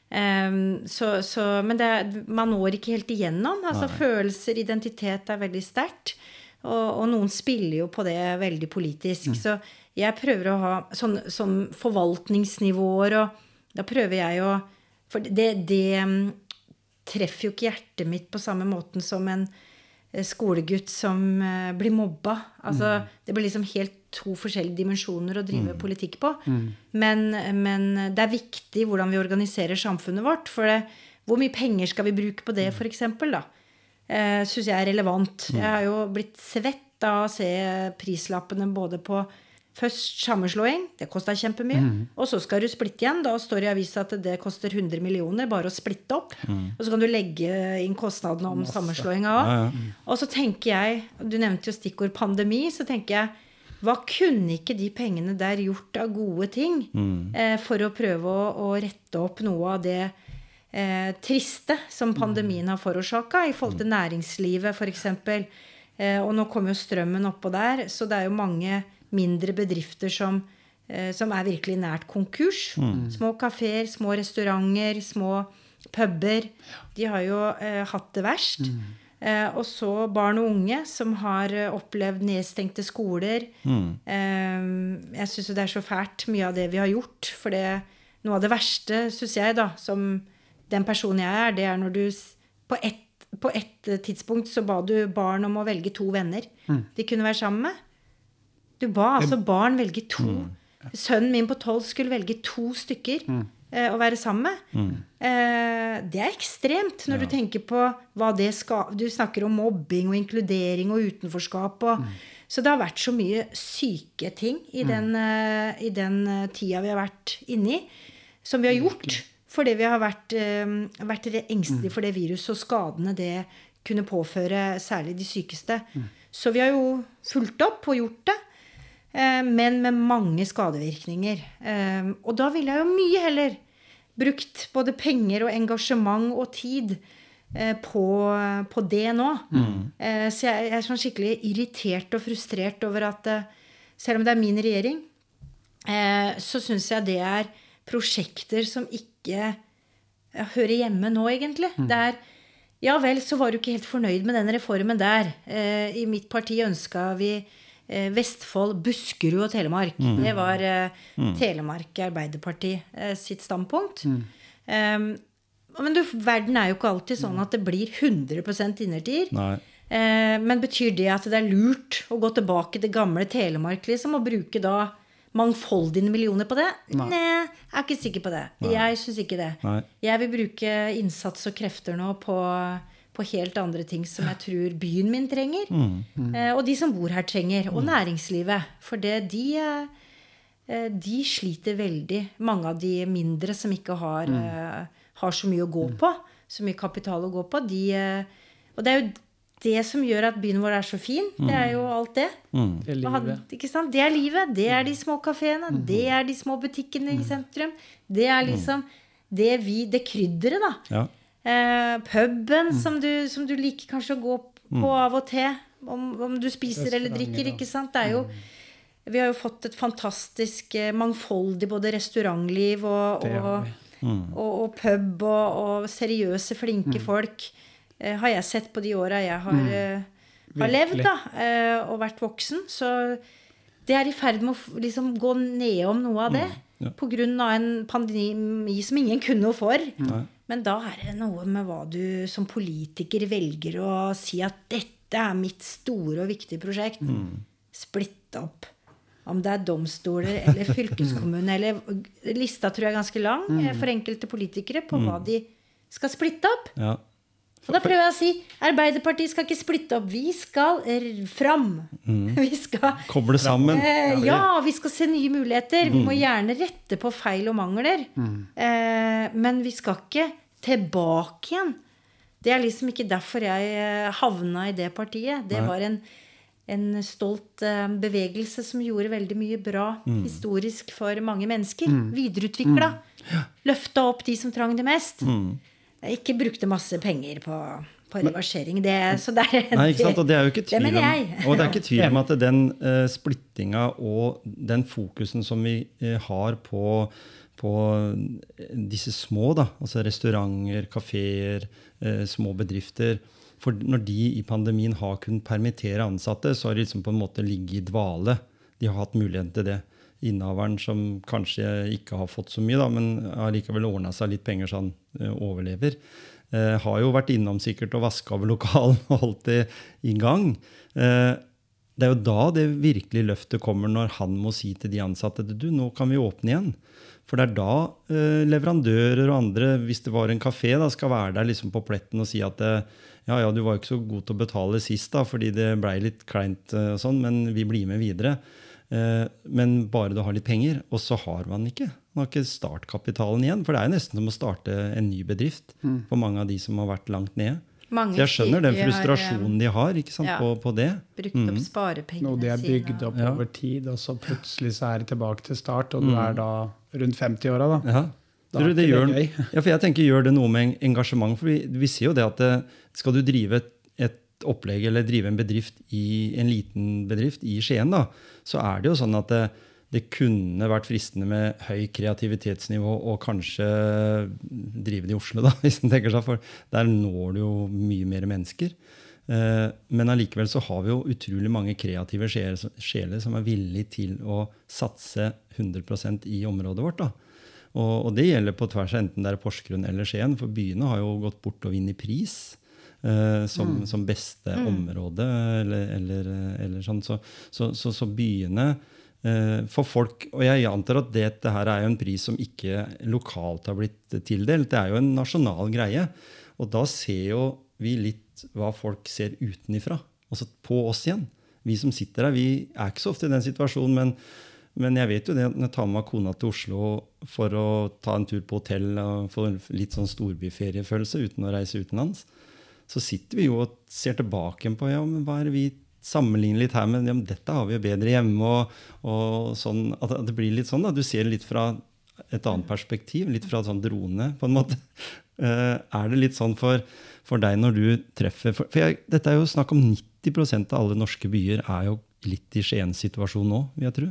C: Um, så, så, men det, man når ikke helt igjennom. Altså, følelser, identitet er veldig sterkt. Og, og noen spiller jo på det veldig politisk. Så jeg prøver å ha sånn, sånn forvaltningsnivåer, og da prøver jeg å For det, det mm, treffer jo ikke hjertet mitt på samme måten som en eh, skolegutt som eh, blir mobba. Altså, Det blir liksom helt to forskjellige dimensjoner å drive politikk på. Men, men det er viktig hvordan vi organiserer samfunnet vårt. For det, hvor mye penger skal vi bruke på det, f.eks.? Eh, Syns jeg er relevant. Jeg har jo blitt svett av å se prislappene både på Først sammenslåing, det kosta kjempemye. Og så skal du splitte igjen. Da står det i avisa at det koster 100 millioner bare å splitte opp. Og så kan du legge inn kostnadene om sammenslåinga òg.
A: Ja, ja.
C: Og så tenker jeg, du nevnte jo stikkord pandemi, så tenker jeg hva kunne ikke de pengene der gjort av gode ting eh, for å prøve å, å rette opp noe av det eh, triste som pandemien har forårsaka i forhold til næringslivet f.eks. Eh, og nå kommer jo strømmen oppå der, så det er jo mange mindre bedrifter som, eh, som er virkelig nært konkurs. Små kafeer, små restauranter, små puber. De har jo eh, hatt det verst. Eh, og så barn og unge som har eh, opplevd nedstengte skoler. Eh, jeg syns jo det er så fælt, mye av det vi har gjort. For det, noe av det verste, syns jeg, da, som den personen jeg er, det er når du på ett på et tidspunkt så ba du barn om å velge to venner de kunne være sammen med. Du ba altså barn velge to. Sønnen min på tolv skulle velge to stykker eh, å være sammen med. Eh, det er ekstremt når du tenker på hva det skal Du snakker om mobbing og inkludering og utenforskap og Så det har vært så mye syke ting i den, eh, i den eh, tida vi har vært inni, som vi har gjort. Fordi vi har vært, eh, vært engstelige for det viruset og skadene det kunne påføre særlig de sykeste. Så vi har jo fulgt opp og gjort det. Eh, Men med mange skadevirkninger. Eh, Og da ville jeg jo mye heller brukt både penger og engasjement og tid eh, på, på det nå. Mm. Så jeg er sånn skikkelig irritert og frustrert over at selv om det er min regjering, så syns jeg det er prosjekter som ikke hører hjemme nå, egentlig. Det er ja vel, så var du ikke helt fornøyd med den reformen der. I mitt parti ønska vi Vestfold, Buskerud og Telemark. Det var eh, Telemark Arbeiderparti eh, sitt standpunkt. Um, men du, verden er jo ikke alltid sånn at det blir 100 innertier.
A: Nei.
C: Eh, men betyr det at det er lurt å gå tilbake til gamle Telemark liksom, og bruke da mangfoldige millioner på det? Nei, jeg er ikke sikker på det. Jeg syns ikke det.
A: Nei.
C: Jeg vil bruke innsats og krefter nå på, på helt andre ting som jeg tror byen min trenger. Eh, og de som bor her trenger. Og næringslivet. For det, de, eh, de sliter veldig. Mange av de mindre som ikke har, eh, har så mye å gå på. Så mye kapital å gå på. De, eh, og det er jo det som gjør at byen vår er så fin. Det er jo alt det.
B: Det er livet.
C: Ikke sant? Det er livet. Det er de små kafeene. Det er de små butikkene i sentrum. Det er liksom det vi Det krydderet, da.
A: Ja.
C: Eh, puben som, du, som du liker kanskje å gå på av og til. Om, om du spiser eller drikker. ikke sant? Det er jo Vi har jo fått et fantastisk eh, mangfoldig både restaurantliv og, og,
B: mm.
C: og, og pub og, seriøse, flinke folk. Eh, har jeg sett på de åra jeg har, mm. har levd da, eh, og vært voksen. Så det er i ferd med å liksom gå nedom noe av det.
A: Ja.
C: Av en pandemi som ingen kunne noe for. Men da er det noe med hva du som politiker velger å si at dette er mitt store og viktige prosjekt. Splitte opp. Om det er domstoler eller fylkeskommune eller Lista tror jeg er ganske lang mm. for enkelte politikere på hva de skal splitte opp.
A: Ja.
C: Og da prøver jeg å si Arbeiderpartiet skal ikke splitte opp. Vi skal fram. Vi skal
A: Koble sammen.
C: Eh, ja, vi skal se nye muligheter. Vi må gjerne rette på feil og mangler. Eh, men vi skal ikke tilbake igjen. Det er liksom ikke derfor jeg eh, havna i det partiet. Det
A: Nei.
C: var en, en stolt eh, bevegelse som gjorde veldig mye bra historisk for mange mennesker. Videreutvikla. Løfta opp de som trang det mest. Jeg ikke brukte masse penger på, på reversering. Det, så det er,
A: Nei, ikke sant? Og det er jo ikke tvil om, og det er ikke tvil om at den uh, splittinga og den fokusen som vi uh, har på, på disse små, da, altså restauranter, kafeer, uh, små bedrifter For når de i pandemien har kunnet permittere ansatte, så har de liksom på en måte ligget i dvale. De har hatt muligheten til det. Innehaveren som kanskje ikke har fått så mye, da, men allikevel ordna seg litt penger så han eh, overlever. Eh, har jo vært innom sikkert og vaska over lokalen og holdt det i gang. Eh, det er jo da det virkelige løftet kommer, når han må si til de ansatte du, nå kan vi åpne igjen. For det er da leverandører og andre, hvis det var en kafé, da, skal være der liksom på pletten og si at ja, ja, du var ikke så god til å betale sist, da, fordi det blei litt kleint, og sånn, men vi blir med videre. Eh, men bare du har litt penger. Og så har man ikke. Man har ikke startkapitalen igjen. For det er jo nesten som å starte en ny bedrift for mange av de som har vært langt nede.
C: Mange
A: Så jeg skjønner den
C: frustrasjonen har,
A: de har ikke sant,
C: ja.
A: på, på det.
C: Brukt opp sparepengene
B: Noe de
C: er
B: bygd opp
A: Ja.
B: over tid, og så plutselig så er det tilbake til start, og du er da rundt 50-åra, da.
A: Ja.
B: Da er
A: du det gjør,
B: det
A: ja, for jeg tenker, gjør det noe med engasjement? For vi, vi ser jo det at eh, skal du drive et opplegg eller drive en bedrift i en liten bedrift i Skien, da, så er det jo sånn at det, det kunne vært fristende med høy kreativitetsnivå og kanskje drive det i Oslo, da, hvis en tenker seg for. Der når du jo mye mer mennesker. Eh, Men allikevel så har vi jo utrolig mange kreative sjeler, som er villige til å satse 100% i området vårt. da. Og, det gjelder på tvers av enten det er Porsgrunn eller Skien, for byene har jo gått bort og vunnet pris. Eh, som, som beste område, eller, eller, eller sånn. Så, så, så, så byene eh, for folk Og jeg antar at dette her er jo en pris som ikke lokalt har blitt tildelt. Det er jo en nasjonal greie. Og da ser jo vi litt hva folk ser utenifra. Altså på oss igjen. Vi som sitter her, vi er ikke så ofte i den situasjonen, men men jeg vet jo det når jeg tar med kona til Oslo for å ta en tur på hotell og få litt sånn storbyferiefølelse uten å reise utenlands, så sitter vi jo og ser tilbake på ja, men hva er det vi sammenligner litt her med. Ja, men dette har vi jo bedre hjemme. og, og sånn, At det blir litt sånn. da, Du ser litt fra et annet perspektiv, litt fra sånn drone, på en måte. Uh, er det litt sånn for, for deg når du treffer For, for jeg, dette er jo snakk om 90% av alle norske byer er jo litt i Skiens situasjon nå, vil jeg tro.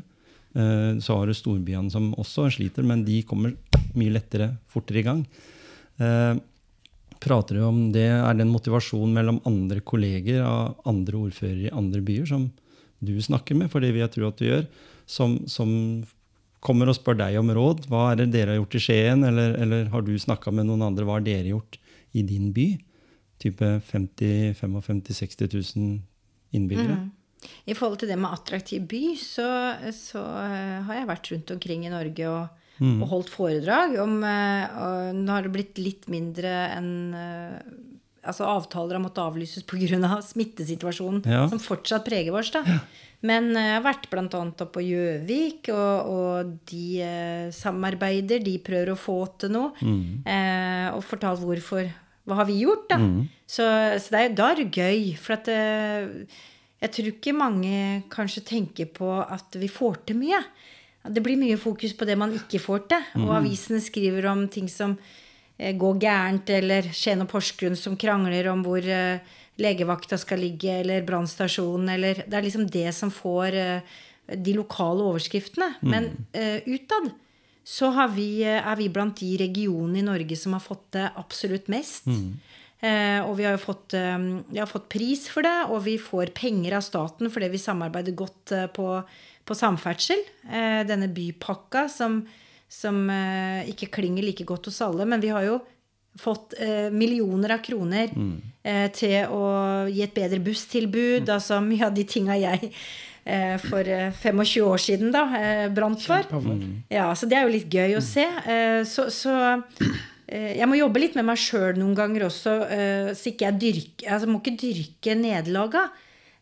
A: Uh, Så har du storbyene som også sliter, men de kommer mye lettere, fortere i gang. Eh, Prater du om det? Er det en motivasjon mellom andre kolleger av andre ordførere i andre byer som du snakker med, for det vil jeg tro at du gjør, som, som kommer og spør deg om råd? Hva er det dere har gjort i Skien, eller, eller har du snakka med noen andre? Hva har dere gjort i din by? Type 50 55 60 000 innbyggere?
C: I forhold til det med attraktiv by, så, så eh, har jeg vært rundt omkring i Norge og,
A: Mm.
C: og holdt foredrag om eh, og Nå har det blitt litt mindre enn eh, Altså avtaler har måttet avlyses pga. smittesituasjonen
A: Ja.
C: som fortsatt preger oss. da. Men eh, jeg har vært bl.a. på Gjøvik, og, og de samarbeider. De prøver å få til noe. Eh, og fortalt hvorfor. Hva har vi gjort, da? Så, så det er, da er det gøy. For at jeg tror ikke mange kanskje tenker på at vi får til mye. Det blir mye fokus på det man ikke får til. Og avisene skriver om ting som eh, går gærent, eller Skien og Porsgrunn som krangler om hvor eh, legevakta skal ligge, eller brannstasjonen, eller Det er liksom det som får eh, de lokale overskriftene. Men uh, utad så har vi, er vi blant de regionene i Norge som har fått det absolutt mest. Eh, og vi har jo fått, eh, har fått pris for det, og vi får penger av staten fordi vi samarbeider godt eh, på, på samferdsel. Eh, denne bypakka som, som eh, ikke klinger like godt hos alle. Men vi har jo fått eh, millioner av kroner eh, til å gi et bedre busstilbud. Altså mye av de tinga jeg eh, for eh, 25 år siden da eh, brant for. Ja, så det er jo litt gøy å se. Eh, så så eh, jeg må jobbe litt med meg sjøl noen ganger også, eh, så ikke jeg dyrker Altså må ikke dyrke nederlaga.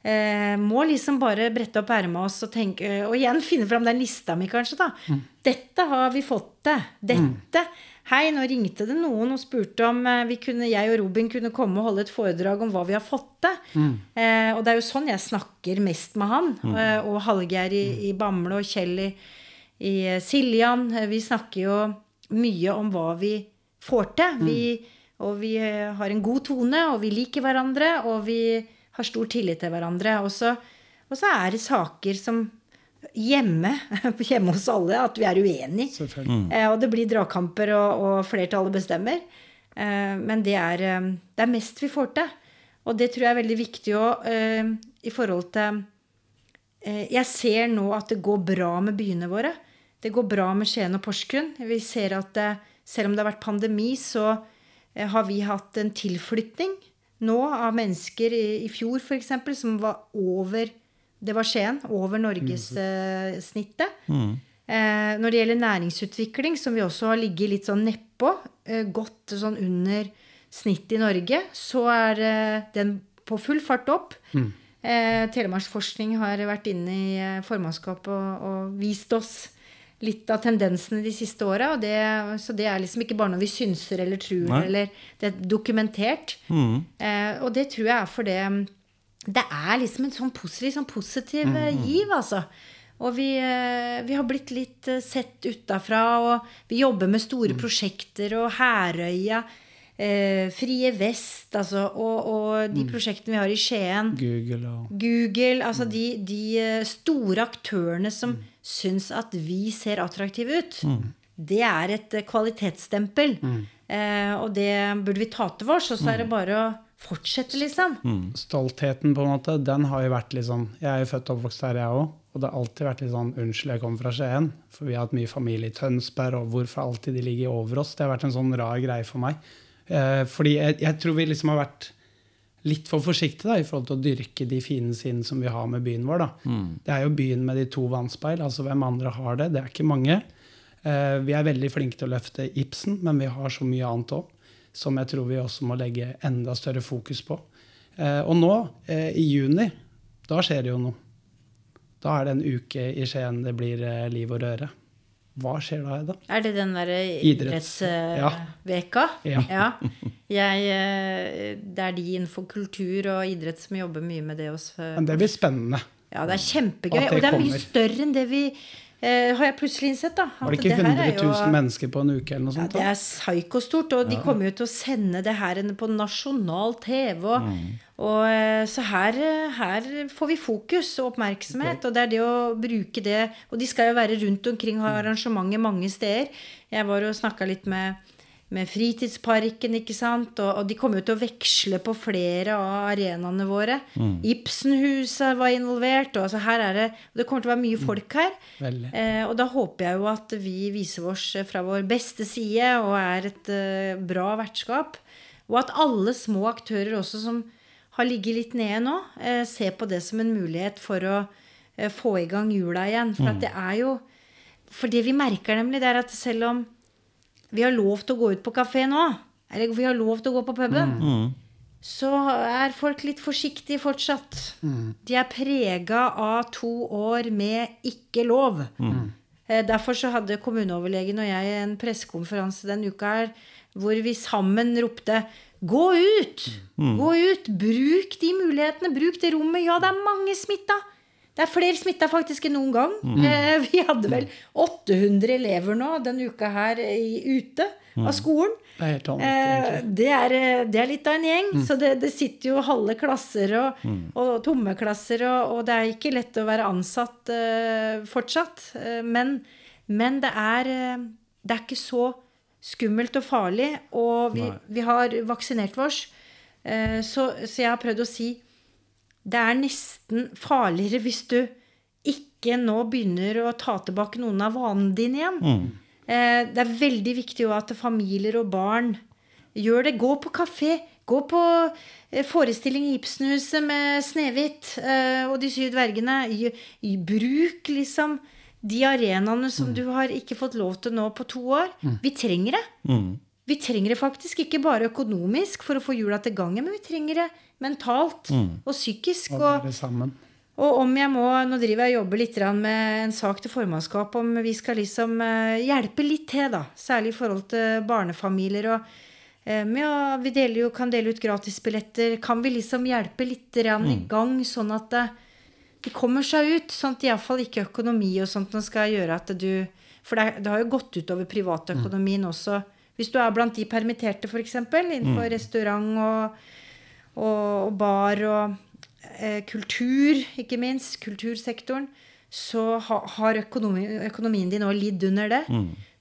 C: Eh, må liksom bare brette opp erma og tenke Og igjen finne fram den lista mi, kanskje. da Dette har vi fått til. Dette. Hei, nå ringte det noen og spurte om eh, vi kunne, jeg og Robin kunne komme og holde et foredrag om hva vi har fått til. Eh, og det er jo sånn jeg snakker mest med han. Eh, og Hallgeir i, i Bamble og Kjell i, i eh, Siljan. Eh, Vi snakker jo mye om hva vi får til. Vi, og vi eh, har en god tone, og vi liker hverandre, og vi har stor tillit til hverandre. Og så, og så er det saker som hjemme, hjemme hos alle, at vi er uenige.
B: Selvfølgelig.
C: Eh, og det blir dragkamper, og, og flertallet bestemmer. Eh, men det er, det er mest vi får til. Og det tror jeg er veldig viktig òg eh, i forhold til eh, Jeg ser nå at det går bra med byene våre. Det går bra med Skien og Porsgrunn. Vi ser at eh, selv om det har vært pandemi, så eh, har vi hatt en tilflytning nå av mennesker i, i fjor f.eks. som var over Det var Skien. Over norgessnittet. Eh, når det gjelder næringsutvikling, som vi også har ligget litt sånn nedpå, eh, godt sånn under snittet i Norge, så er eh, den på full fart opp. Eh, Telemarksforskning har vært inne i eh, formannskapet og, og vist oss litt av tendensene de siste åra. Så det er liksom ikke bare noe vi synser eller tror,
A: Nei.
C: eller det er dokumentert. Eh, og det tror jeg er fordi mm, det er liksom en sånn positiv, sånn positiv mm. giv, altså. Og vi, eh, vi har blitt litt eh, sett utafra, og vi jobber med store prosjekter, og Herøya, eh, Frie Vest, altså, og, og de prosjektene vi har i Skien.
B: Google og
C: Google, altså de, de eh, store aktørene som syns at vi ser attraktive ut. Det er et kvalitetsstempel. kvalitetsstempel. Eh, og det burde vi ta til oss, og så er det bare å fortsette, liksom.
B: Stoltheten, på en måte, den har jo vært litt sånn Jeg er jo født og oppvokst her, jeg òg. Og det har alltid vært litt sånn Unnskyld, jeg kommer fra Skien. For vi har hatt mye familie i Tønsberg, og hvorfor alltid de ligger over oss? Det har vært en sånn rar greie for meg. Eh, fordi jeg, jeg tror vi liksom har vært litt for forsiktige da, i forhold til å dyrke de fine sidene som vi har med byen vår. da. Det er jo byen med de to vannspeil. altså Hvem andre har det? Det er ikke mange. Eh, vi er veldig flinke til å løfte Ibsen, men vi har så mye annet òg som jeg tror vi også må legge enda større fokus på. Eh, og nå, i juni, da skjer det jo noe. Da er det en uke i Skien det blir liv og røre. Hva skjer da, Hedda?
C: Er det den derre
B: Idretts- ja.
C: idrettsveka?
B: Ja.
C: Jeg, eh, det er de innenfor kultur og idrett som jobber mye med det hos eh,
B: Men det blir spennende.
C: Ja, det er kjempegøy. Og det er mye større enn det vi eh, Har jeg plutselig innsett, da.
B: Var det ikke
C: her
B: 100
C: er jo-
B: mennesker på en uke eller noe
C: Ja,
B: sånt?
C: det er psykostort, og de kommer jo til å sende det her på nasjonal TV. Og, og, eh, så her, her får vi fokus og oppmerksomhet, og det er det å bruke det Og de skal jo være rundt omkring og ha arrangementer mange steder. Jeg var og snakka litt med, med Fritidsparken, ikke sant, og, og de kommer jo til å veksle på flere av arenaene våre. Ibsenhuset var involvert, og altså her er det Det kommer til å være mye folk her.
B: Mm.
C: Eh, og da håper jeg jo at vi viser oss fra vår beste side og er et eh, bra vertskap. Og at alle små aktører også som har ligget litt nede nå, eh, ser på det som en mulighet for å eh, få i gang hjula igjen. For at det er jo For det vi merker nemlig, det er at selv om vi har lov til å gå ut på kafé nå, eller vi har lov til å gå på puben, så er folk litt forsiktige fortsatt. De er prega av to år med ikke lov. Mm. Derfor så hadde kommuneoverlegen og jeg en pressekonferanse den uka her hvor vi sammen ropte Gå ut! Gå ut! Bruk de mulighetene! Bruk det rommet! Ja, det er mange smitta! Det er flere smitta faktisk enn noen gang. Eh, vi hadde vel 800 elever nå denne uka her i, ute av skolen.
B: Det er helt
C: Eh, det, er, eh, det er litt av en gjeng. Så det, det sitter jo halve klasser og, og tomme klasser, og, og det er ikke lett å være ansatt eh, fortsatt. Eh, men, men det er eh, Det er ikke så skummelt og farlig, og vi, vi har vaksinert oss. Eh, så, så jeg har prøvd å si det er nesten farligere hvis du ikke nå begynner å ta tilbake noen av vanene dine igjen. Mm. det er veldig viktig at familier og barn Gjør det. Gå på kafé. Gå på eh, forestilling i Ibsenhuset med Snehvit eh, og De syv dvergene. Bruk liksom de arenaene som du har ikke fått lov til nå på to år. Vi trenger det.
A: Mm.
C: Vi trenger det faktisk ikke bare økonomisk for å få hjula til gangen, men vi trenger det mentalt og psykisk.
B: Og
C: Og,
B: være sammen.
C: og om jeg må Nå driver jeg og jobber litt med en sak til formannskapet om vi skal liksom eh, hjelpe litt til, da. Særlig i forhold til barnefamilier. og ja, Vi deler jo, kan dele ut gratisbilletter. Kan vi liksom hjelpe litt mm. i gang, sånn at det de kommer seg ut? Sånn at iallfall ikke økonomi og sånt nå skal gjøre at du For det, det har jo gått utover privatøkonomien også. Hvis du er blant de permitterte, f.eks., innenfor restaurant og, og, og bar og eh, kultur, ikke minst, kultursektoren, så ha, har økonomi, økonomien din òg lidd under det.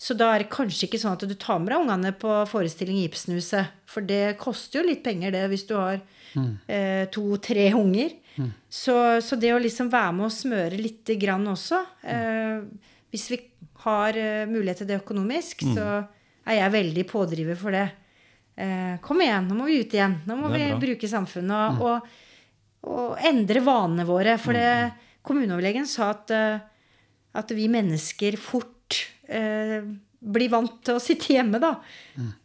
C: Så da er det kanskje ikke sånn at du tar med deg ungene på forestilling i Ibsenhuset. For det koster jo litt penger, det, hvis du har eh, to-tre unger. Så, så det å liksom være med og smøre lite grann også eh, Hvis vi har eh, mulighet til det økonomisk, så er jeg veldig pådriver for det. Eh, kom igjen, nå må vi ut igjen. Nå må vi
A: bra.
C: bruke samfunnet og, og, og endre vanene våre. For det, kommuneoverlegen sa at, eh, at vi mennesker fort eh, blir vant til å sitte hjemme, da.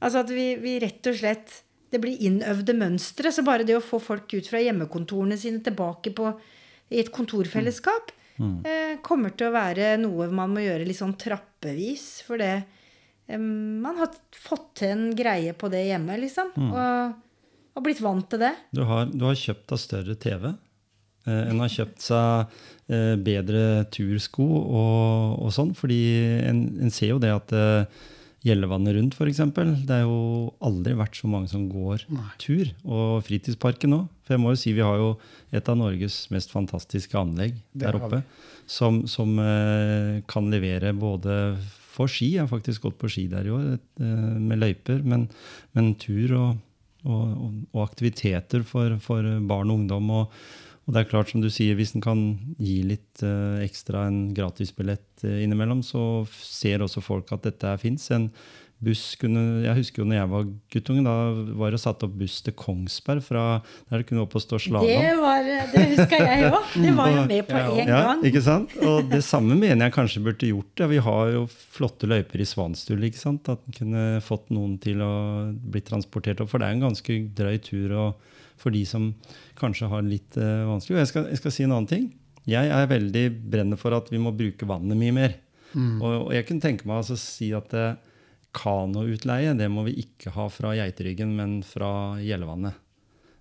C: Altså at vi, vi rett og slett Det blir innøvde mønstre. Så bare det å få folk ut fra hjemmekontorene sine tilbake på, i et kontorfellesskap eh, kommer til å være noe man må gjøre litt sånn trappevis. For det Man har fått til en greie på det hjemme, liksom. Og, og blitt vant til det.
A: Du har, du har kjøpt deg større TV. Eh, en har kjøpt seg eh, bedre tursko og, og sånn. Fordi en, en ser jo det at eh, Gjellevannet rundt, f.eks. Det er jo aldri vært så mange som går tur. Og fritidsparken òg. For jeg må jo si vi har jo et av Norges mest fantastiske anlegg
B: Det
A: der oppe. Som, som eh, kan levere både for ski, jeg har faktisk gått på ski der i år, eh, med løyper, men, men tur og, og, og, aktiviteter for, for barn og ungdom. Og, og det er klart, som du sier, hvis en kan gi litt eh, ekstra en gratisbillett eh, innimellom, så ser også folk at dette fins. En buss kunne Jeg husker jo når jeg var guttunge, da var det satt opp buss til Kongsberg fra der det kunne opp og stå
C: Det,
A: slalåm.
C: Det, det huska jeg òg. Det var jo med på én
A: Ja,
C: gang.
A: ikke sant? Og det samme mener jeg kanskje burde gjort det. Vi har jo flotte løyper i Svanstul. ikke sant? At en kunne fått noen til å bli transportert opp. For det er en ganske drøy tur og for de som kanskje har litt uh, vanskelig. Og jeg skal, jeg skal si en annen ting. Jeg er veldig brennende for at vi må bruke vannet mye mer. Og, og jeg kunne tenke meg altså å si at eh, kanoutleie det må vi ikke ha fra Geiteryggen, men fra Gjellevannet.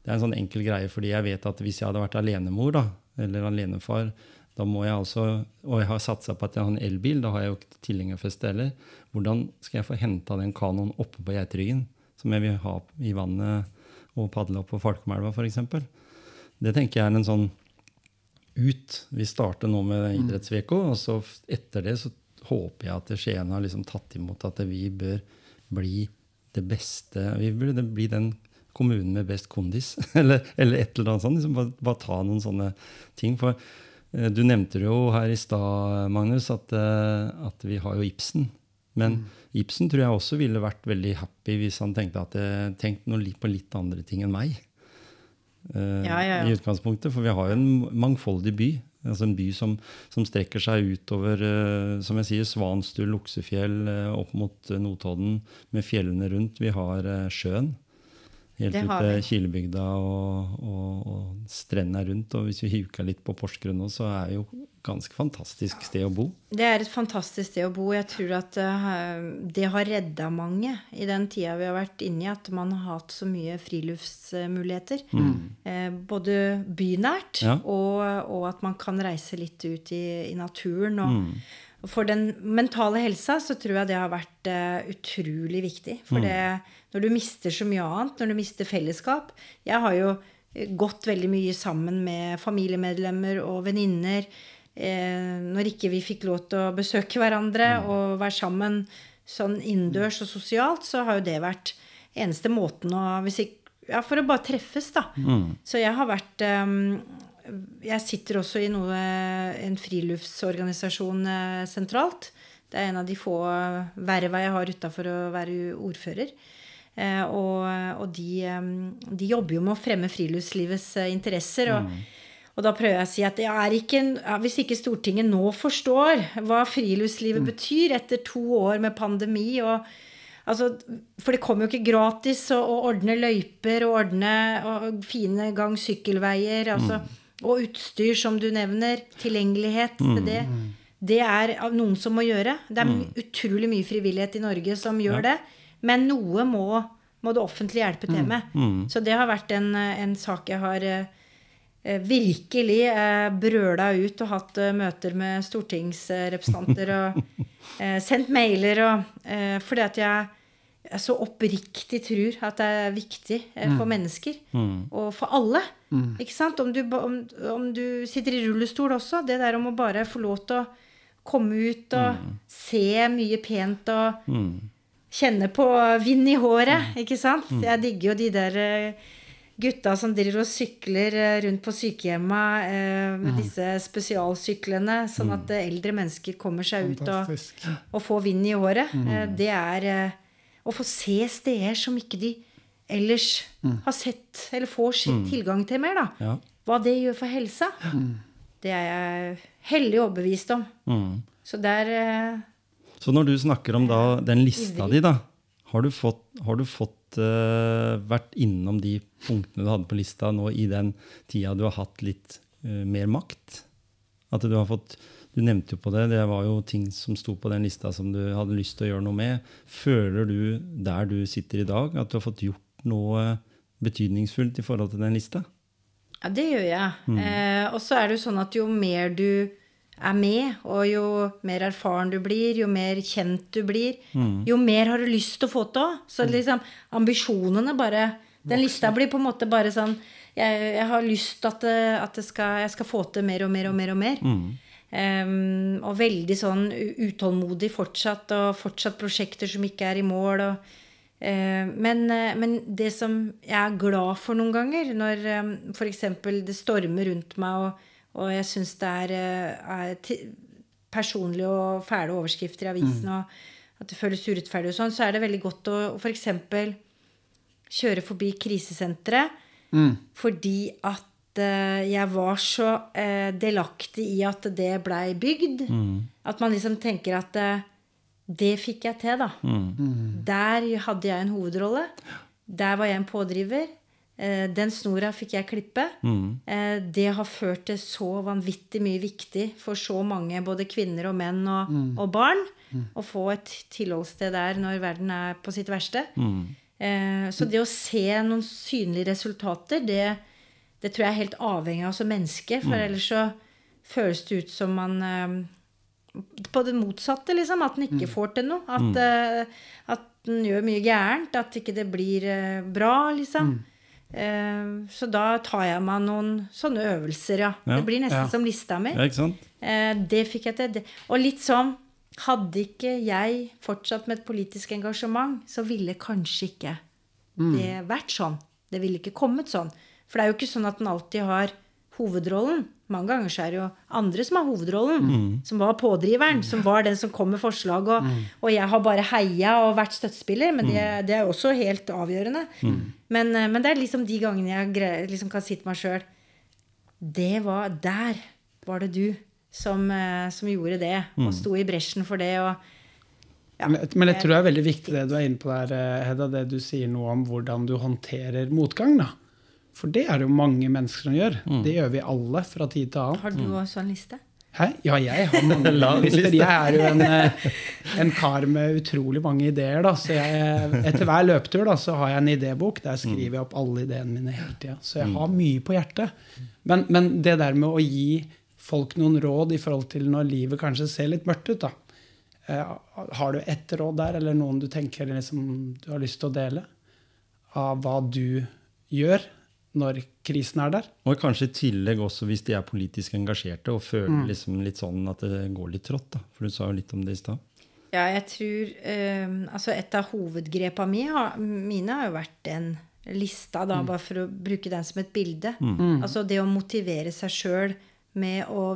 A: Det er en sånn enkel greie, fordi jeg vet at hvis jeg hadde vært alenemor da, eller alenefar, da må jeg altså, og jeg har satsa på at jeg har en elbil, da har jeg jo ikke tilhengerfeste heller. Hvordan skal jeg få henta den kanoen oppe på Geiteryggen, som jeg vil ha i vannet og padle opp på Falkomelva f.eks.? Det tenker jeg er en sånn ut. Vi starter nå med idretts-VK, og så etter det så håper jeg at Skien har liksom tatt imot at vi bør bli det beste Vi burde bli den kommunen med best kondis, eller, eller et eller annet sånt. Liksom bare, bare ta noen sånne ting. For eh, du nevnte det jo her i stad, Magnus, at, eh, at vi har jo Ibsen. Men Ibsen tror jeg også ville vært veldig happy hvis han tenkte at eh, tenk på litt andre ting enn meg.
C: Ja, ja, ja.
A: I utgangspunktet, For vi har jo en mangfoldig by. Altså En by som, som strekker seg utover eh, som jeg sier, Svanstul, Luksefjell, eh, opp mot eh, Notodden, med fjellene rundt. Vi har sjøen. Helt
C: Det
A: ut til. Kilebygda og, og, og strendene rundt. Og hvis vi huker litt på Porsgrunn nå, så er det jo ganske fantastisk sted å bo.
C: Det er et fantastisk sted å bo. Jeg tror at eh, det har redda mange i den tida vi har vært inne i, at man har hatt så mye friluftsmuligheter. Mm. både bynært
A: Ja.
C: og, og at man kan reise litt ut i, i naturen. Og, mm for den mentale helsa så tror jeg det har vært uh, utrolig viktig. For det, når du mister så mye annet, når du mister fellesskap Jeg har jo eh, gått veldig mye sammen med familiemedlemmer og venninner. Eh, når ikke vi fikk lov til å besøke hverandre og være sammen sånn innendørs og sosialt, så har jo det vært eneste måten å ikke, Ja, for å bare treffes, da. Så jeg har vært um, Jeg sitter også i noe, en friluftsorganisasjon eh, sentralt. Det er en av de få verva jeg har utafor å være ordfører. Eh, og og de, eh, de jobber jo med å fremme friluftslivets eh, interesser. og og da prøver jeg å si at ikke, hvis ikke Stortinget nå forstår hva friluftslivet betyr etter to år med pandemi og altså, For det kommer jo ikke gratis å, å ordne løyper og ordne og fine gang- sykkelveier. Altså, Og utstyr, som du nevner. Tilgjengelighet til det. Det er noen som må gjøre. Det er my- utrolig mye frivillighet i Norge som gjør det. Men noe må, må det offentlige hjelpe til med. Så det har vært en, en sak jeg har eh, eh, virkelig eh, brøla ut og hatt eh, møter med stortingsrepresentanter og eh, sendt mailer og eh, Fordi at jeg, jeg så oppriktig tror at det er viktig for for mennesker. Og for alle. Ikke sant? Om du, om, om du sitter i rullestol også. Det der om å bare få lov til å komme ut og se mye pent og kjenne på vind i håret, ikke sant? Jeg digger jo de der eh, gutta som driver og sykler eh, rundt på sykehjemma eh, med disse spesialsyklene, sånn at eh, eldre mennesker kommer seg ut og, og får vind i håret. Eh, det er eh, å få se steder som ikke de ellers har sett, eller får se- tilgang til mer, da.
A: Ja.
C: Hva det gjør for helsa. Det er jeg hellig overbevist om.
A: Mm.
C: Så der eh,
A: Så når du snakker om da, den lista di, da, har du fått, har du fått uh, vært innom de punktene du hadde på lista nå i den tida du har hatt litt uh, mer makt? At du har fått Du nevnte jo på det, det var jo ting som sto på den lista som du hadde lyst til å gjøre noe med. Føler du der du sitter i dag, at du har fått gjort noe betydningsfullt i forhold til den lista?
C: Ja, det gjør jeg. Eh, og så er det jo sånn at jo mer du er med, og jo mer erfaren du blir, jo mer kjent du blir, jo mer har du lyst til å få til. Så liksom ambisjonene bare Den lista blir på en måte bare sånn Jeg, jeg har lyst til at, det, at det skal, jeg skal få til mer og mer og mer og mer. Em, og veldig sånn utålmodig fortsatt, og fortsatt prosjekter som ikke er i mål. Og, eh, men, eh, men det som jeg er glad for noen ganger, når um, f.eks. det stormer rundt meg, og, og jeg syns det er, eh, er personlige og fæle overskrifter i avisen, og at det føles urettferdig og sånn, så er det veldig godt å f.eks. kjøre forbi krisesenteret fordi at eh, jeg var så eh, delaktig i at det blei bygd. At man liksom tenker at eh, det fikk jeg til, da. Der hadde jeg en hovedrolle. Der var jeg en pådriver. Eh, den snora fikk jeg klippe. Mm. det har ført til så vanvittig mye viktig for så mange, både kvinner og menn og, og barn, å få et tilholdssted der når verden er på sitt verste. Eh, så det å se noen synlige resultater, det, det tror jeg er helt avhengig av som menneske. For ellers så føles det ut som man eh, På det motsatte, liksom. At den ikke får til noe. At, eh, at den gjør mye gærent. At ikke det blir eh, bra, liksom. Eh, så da tar jeg meg noen sånne øvelser, ja.
A: Ja.
C: Det blir nesten
B: Ja.
C: som lista mi.
A: Ja, ikke sant?
C: Eh, det fikk jeg til. Og litt sånn Hadde ikke jeg fortsatt med et politisk engasjement, så ville kanskje ikke det vært sånn. Det ville ikke kommet sånn. For det er jo ikke sånn at en alltid har hovedrollen. Mange ganger så er det jo andre som har hovedrollen. Som var pådriveren, som var den som kom med forslag. Og, og jeg har bare heia og vært støttespiller, men det, det er også helt avgjørende. Men, eh, men det er liksom de gangene jeg liksom kan si til meg sjøl det var Der var det du som, eh, som gjorde det, og sto i bresjen for det. og ja,
B: Men, jeg tror det er veldig viktig det du er inne på der, eh, Hedda, det du sier noe om hvordan du håndterer motgang. da. For det er det jo mange mennesker som gjør. Det gjør vi alle fra tid til annen.
C: Har du også en liste?
B: Hæ? Ja, jeg har mange lister.
A: liste.
B: Jeg er jo en, eh, en kar med utrolig mange ideer. da, så jeg, Etter hver løpetur da, så har jeg en idébok. Der skriver jeg opp alle ideene mine hele tida. Så jeg har mye på hjertet. Men, men det der med å gi folk noen råd i forhold til når livet kanskje ser litt mørkt ut, da. Eh, Har du ett råd der, eller noen du tenker liksom, du har lyst til å dele? Av hva du gjør når krisen er der?
A: Og kanskje i tillegg også hvis de er politisk engasjerte og føler liksom litt sånn at det går litt trått. da. For du sa jo litt om det i stad.
C: Ja, jeg tror eh, Altså, et av hovedgrepa mi mine har jo vært den lista, da, bare for å bruke den som et bilde. Altså det å motivere seg sjøl med å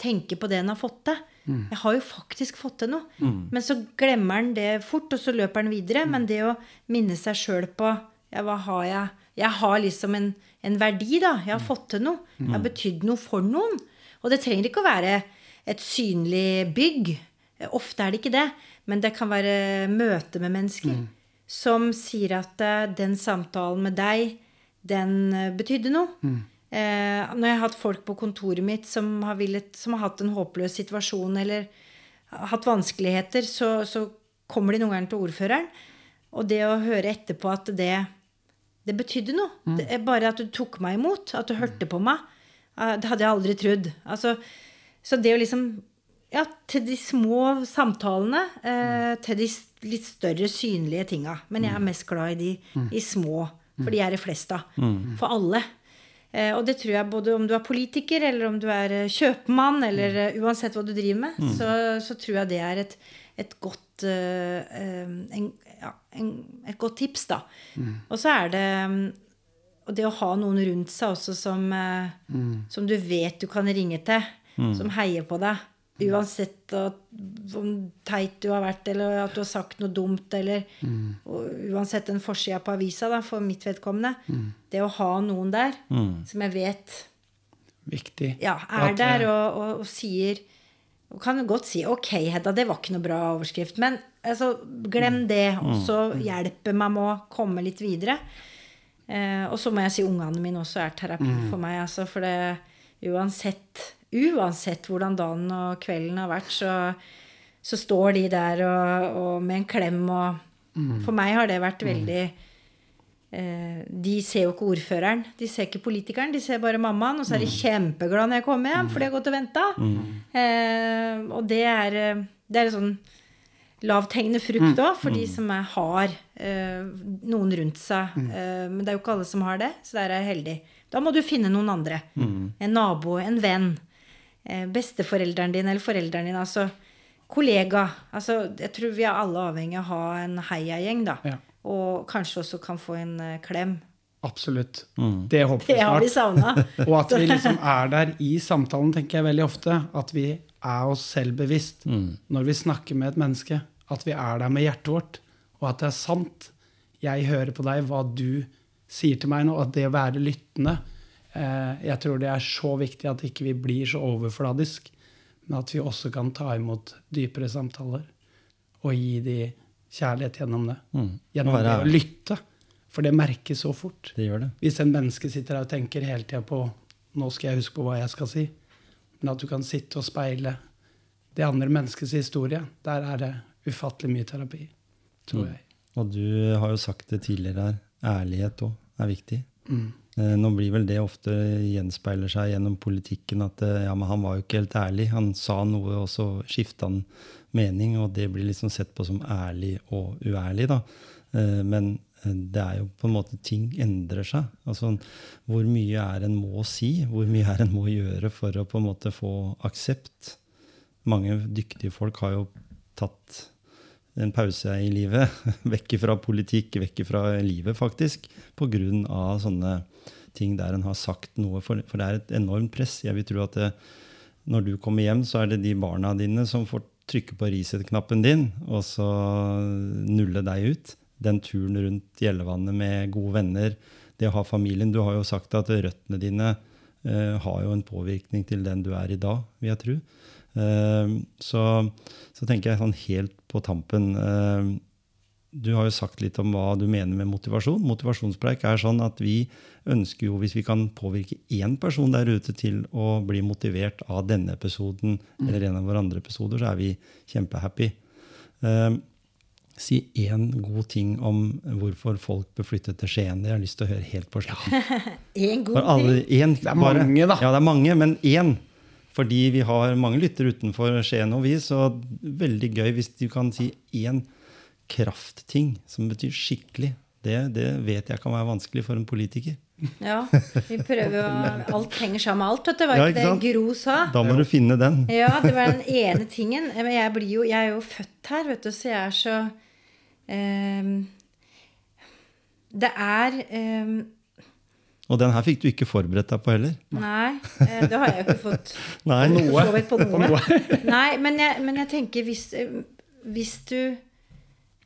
C: tenke på det en har fått til. Jeg har jo faktisk fått til noe. Men så glemmer en det fort, og så løper en videre. Men det å minne seg sjøl på Ja, hva har jeg? Jeg har liksom en, en verdi, da. Jeg har fått til noe. Jeg har betydd noe for noen. Og det trenger ikke å være et synlig bygg. Ofte er det ikke det. Men det kan være møte med mennesker som sier at eh, den samtalen med deg, den eh, betydde noe. Eh, når jeg har hatt folk på kontoret mitt som har, villet, som har hatt en håpløs situasjon eller hatt vanskeligheter, så, så kommer de noen ganger til ordføreren. Og det å høre etterpå at det, det betydde noe. Det er bare at du tok meg imot, at du hørte på meg, det hadde jeg aldri trodd. Altså, så det å liksom Ja, til de små samtalene, eh, til de litt større synlige tinga. Men jeg er mest glad i de i små, for de er det flest av. For alle. Eh, og det tror jeg både om du er politiker, eller om du er eh, kjøpmann, eller uh, uansett hva du driver med, så, så tror jeg det er et, et godt eh, en, en, et godt tips, da. Og så er det mm, og det å ha noen rundt seg også som, mm. som du vet du kan ringe til, som heier på deg. Uansett at, hvor teit du har vært, eller at du har sagt noe dumt, eller og uansett den forsida på avisa, da, for mitt vedkommende. Det å ha noen der som jeg vet
B: Viktig.
C: ja, er der
B: eh,
C: og, og, og sier og kan godt si 'ok, Hedda, det var ikke noe bra overskrift', men altså, glem det. Og så hjelper meg med å komme litt videre. Eh, og så må jeg si ungene mine også er terapi for meg. Altså, for det uansett, uansett hvordan dagen og kvelden har vært, så, så står de der og, og med en klem og For meg har det vært veldig Eh, de ser jo ikke ordføreren, de ser ikke politikeren, de ser bare mammaen. Og så er de kjempeglade når jeg kommer hjem, for de har gått og venta. Eh, og det er, eh, det er sånn lavthengende frukt òg, for de som er, har eh, noen rundt seg. Eh, men det er jo ikke alle som har det, så der er jeg heldig. Da må du finne noen andre. En nabo, en venn. Eh, besteforelderen din eller forelderen din. Altså kollega. Altså, jeg tror vi er alle avhengig av å ha en heiagjeng, da.
B: Ja.
C: Og kanskje også kan få en uh, klem.
B: Absolutt. Det håper vi
C: Det har vi
B: snart.
C: savna.
B: Og at vi liksom er der i samtalen, tenker jeg veldig ofte. At vi er oss selv bevisst når vi snakker med et menneske. At vi er der med hjertet vårt, og at det er sant. Jeg hører på deg, hva du sier til meg nå, at det å være lyttende eh, Jeg tror det er så viktig at ikke vi blir så overfladisk, men at vi også kan ta imot dypere samtaler og gi de kjærlighet gjennom det. Gjennom det å lytte. For det merkes så fort.
A: Det gjør det.
B: Hvis en menneske sitter her og tenker hele tida på nå skal jeg huske på hva jeg skal si, men at du kan sitte og speile det andre menneskets historie, der er det ufattelig mye terapi, tror jeg.
A: Og du har jo sagt det tidligere her, ærlighet òg er viktig.
B: Mm.
A: Eh, Nå blir vel det ofte gjenspeiler seg gjennom politikken at eh, ja, men han var jo ikke helt ærlig. Han sa noe, og så skifta han mening, og det blir liksom sett på som ærlig og uærlig. da. Eh, Men det er jo på en måte ting endrer seg. Altså hvor mye er en må si? Hvor mye er en må gjøre for å på en måte få aksept? Mange dyktige folk har jo tatt en pause i livet, vekk fra politikk, vekk fra livet, faktisk, pga. sånne ting der en har sagt noe. For, for det er et enormt press. Jeg vil tro at det, når du kommer hjem, så er det de barna dine som får trykke på reset-knappen din, og så nulle deg ut. Den turen rundt Gjellevannet med gode venner, det å ha familien. Du har jo sagt at røttene dine eh, har jo en påvirkning til den du er i dag, vil jeg tro. Eh, så, så tenker jeg sånn helt på tampen eh, Du har jo sagt litt om hva du mener med motivasjon. Motivasjonspreik er sånn at vi ønsker jo, hvis vi kan påvirke én person der ute til å bli motivert av denne episoden eller en av våre andre episoder, så er vi kjempehappy. Eh, si én god ting om hvorfor folk bør flytte til Skien. Det har jeg lyst til å høre helt på slutten.
C: En god
A: alle,
C: ting.
B: Det er mange, da.
A: Ja, det er mange, men én. Fordi vi har mange lyttere utenfor Skien og vi, så veldig gøy hvis du kan si én kraftting som betyr skikkelig. Det, det vet jeg kan være vanskelig for en politiker.
C: Ja, vi prøver jo Alt henger sammen med alt, vet du. Var
A: Ja,
C: ikke det? Gro sa?
A: Da må du finne den.
C: Ja, det var den ene tingen. Men jeg, blir jo, jeg er jo født her, vet du, så jeg er så um, Det er ehm,
A: Og den her fikk du ikke forberedt deg på heller.
C: Nei, eh, det har jeg jo ikke fått
A: Nei.
C: så på noe. Nei, men jeg, men jeg tenker hvis, eh, hvis du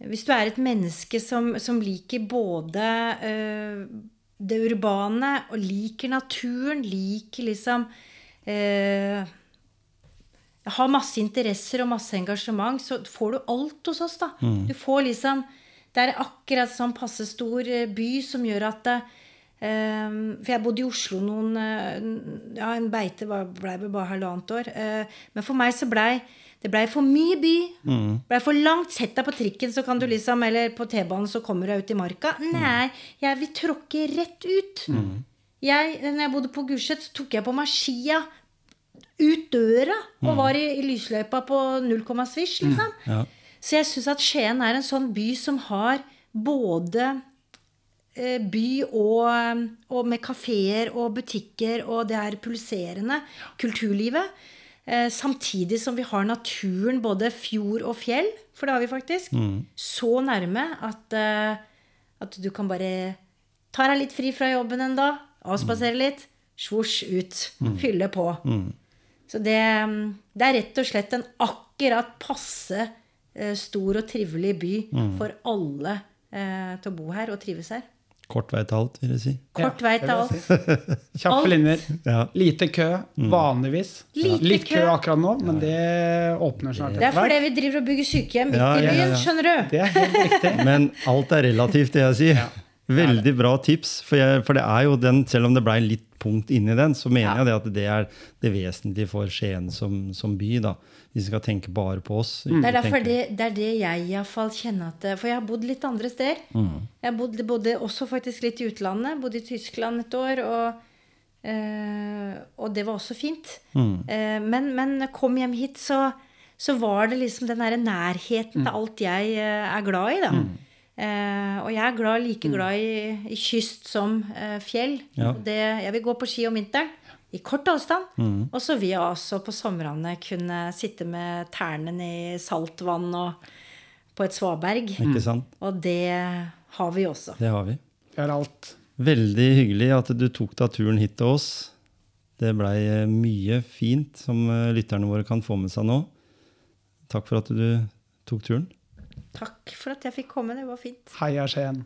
C: Hvis du er et menneske som, som liker både eh, det urbane og liker naturen, liker liksom eh, Har masse interesser og masse engasjement, så får du alt hos oss, da. Du får liksom Det er akkurat sånn passe stor by som gjør at det, For jeg bodde i Oslo noen eh, Ja, en beite blei ble vel bare halvannet år. eh, men for meg så blei det blei for mye by. Blei for langt. Sett deg på trikken, så kan du liksom, eller på T-banen, så kommer du ut i marka. Nei, jeg vil tråkke rett ut. Jeg, når jeg bodde på Gulset, så tok jeg på meg skia ut døra og var i, i lysløypa på null komma svisj, liksom.
A: Ja.
C: Så jeg syns at Skien er en sånn by som har både by og, og med kafeer og butikker, og det er pulserende. Kulturlivet. Eh, samtidig som vi har naturen, både fjord og fjell, for det har vi faktisk, så nærme at, eh, at du kan bare ta deg litt fri fra jobben en dag, avspasere litt, svosj ut, fylle på. Så det, det er rett og slett en akkurat passe eh, stor og trivelig by for alle eh, til å bo her og trives her.
A: Kort vei til alt, vil jeg si.
C: Kort
B: Ja,
C: vei til alt.
B: si. Kjappe linjer.
A: Ja.
B: Lite kø, vanligvis.
C: Lite
B: Litt kø
C: kø.
B: akkurat nå, men det åpner snart
C: Det er fordi vi driver og bygger sykehjem midt
A: Ja,
C: i
A: ja,
C: byen,
A: ja, ja.
C: skjønner du.
B: Det er helt riktig.
A: Men alt er relativt, det jeg sier. Veldig bra tips. For, jeg, for det er jo den, selv om det blei litt punkt inni den, så mener
C: Ja.
A: jeg det at det er det vesentlige for Skien som, som by. da. Hvis vi skal tenke bare på oss.
C: Det er derfor det, det er det jeg iallfall kjenner at For jeg har bodd litt andre steder. Jeg bodde, bodde også faktisk litt i utlandet. Bodde i Tyskland et år. Og, Uh, og det var også fint. Eh, men, men jeg kom hjem hit, så, så var det liksom den derre nærheten til alt jeg uh, er glad i, da. Eh, og jeg er glad, like glad i, i kyst som eh, fjell.
A: Ja.
C: Det, jeg vil gå på ski om vinteren. I kort avstand. Og så vil jeg også på somrene kunne sitte med tærne i saltvann og på et svaberg.
A: Ikke sant?
C: Og det har vi også.
A: Det har vi.
B: Vi har alt.
A: Veldig hyggelig at du tok deg turen hit til oss. Det blei eh, mye fint som eh, lytterne våre kan få med seg nå. Takk for at du tok turen.
C: Takk for at jeg fikk komme. Det var fint.
B: Heia Skien.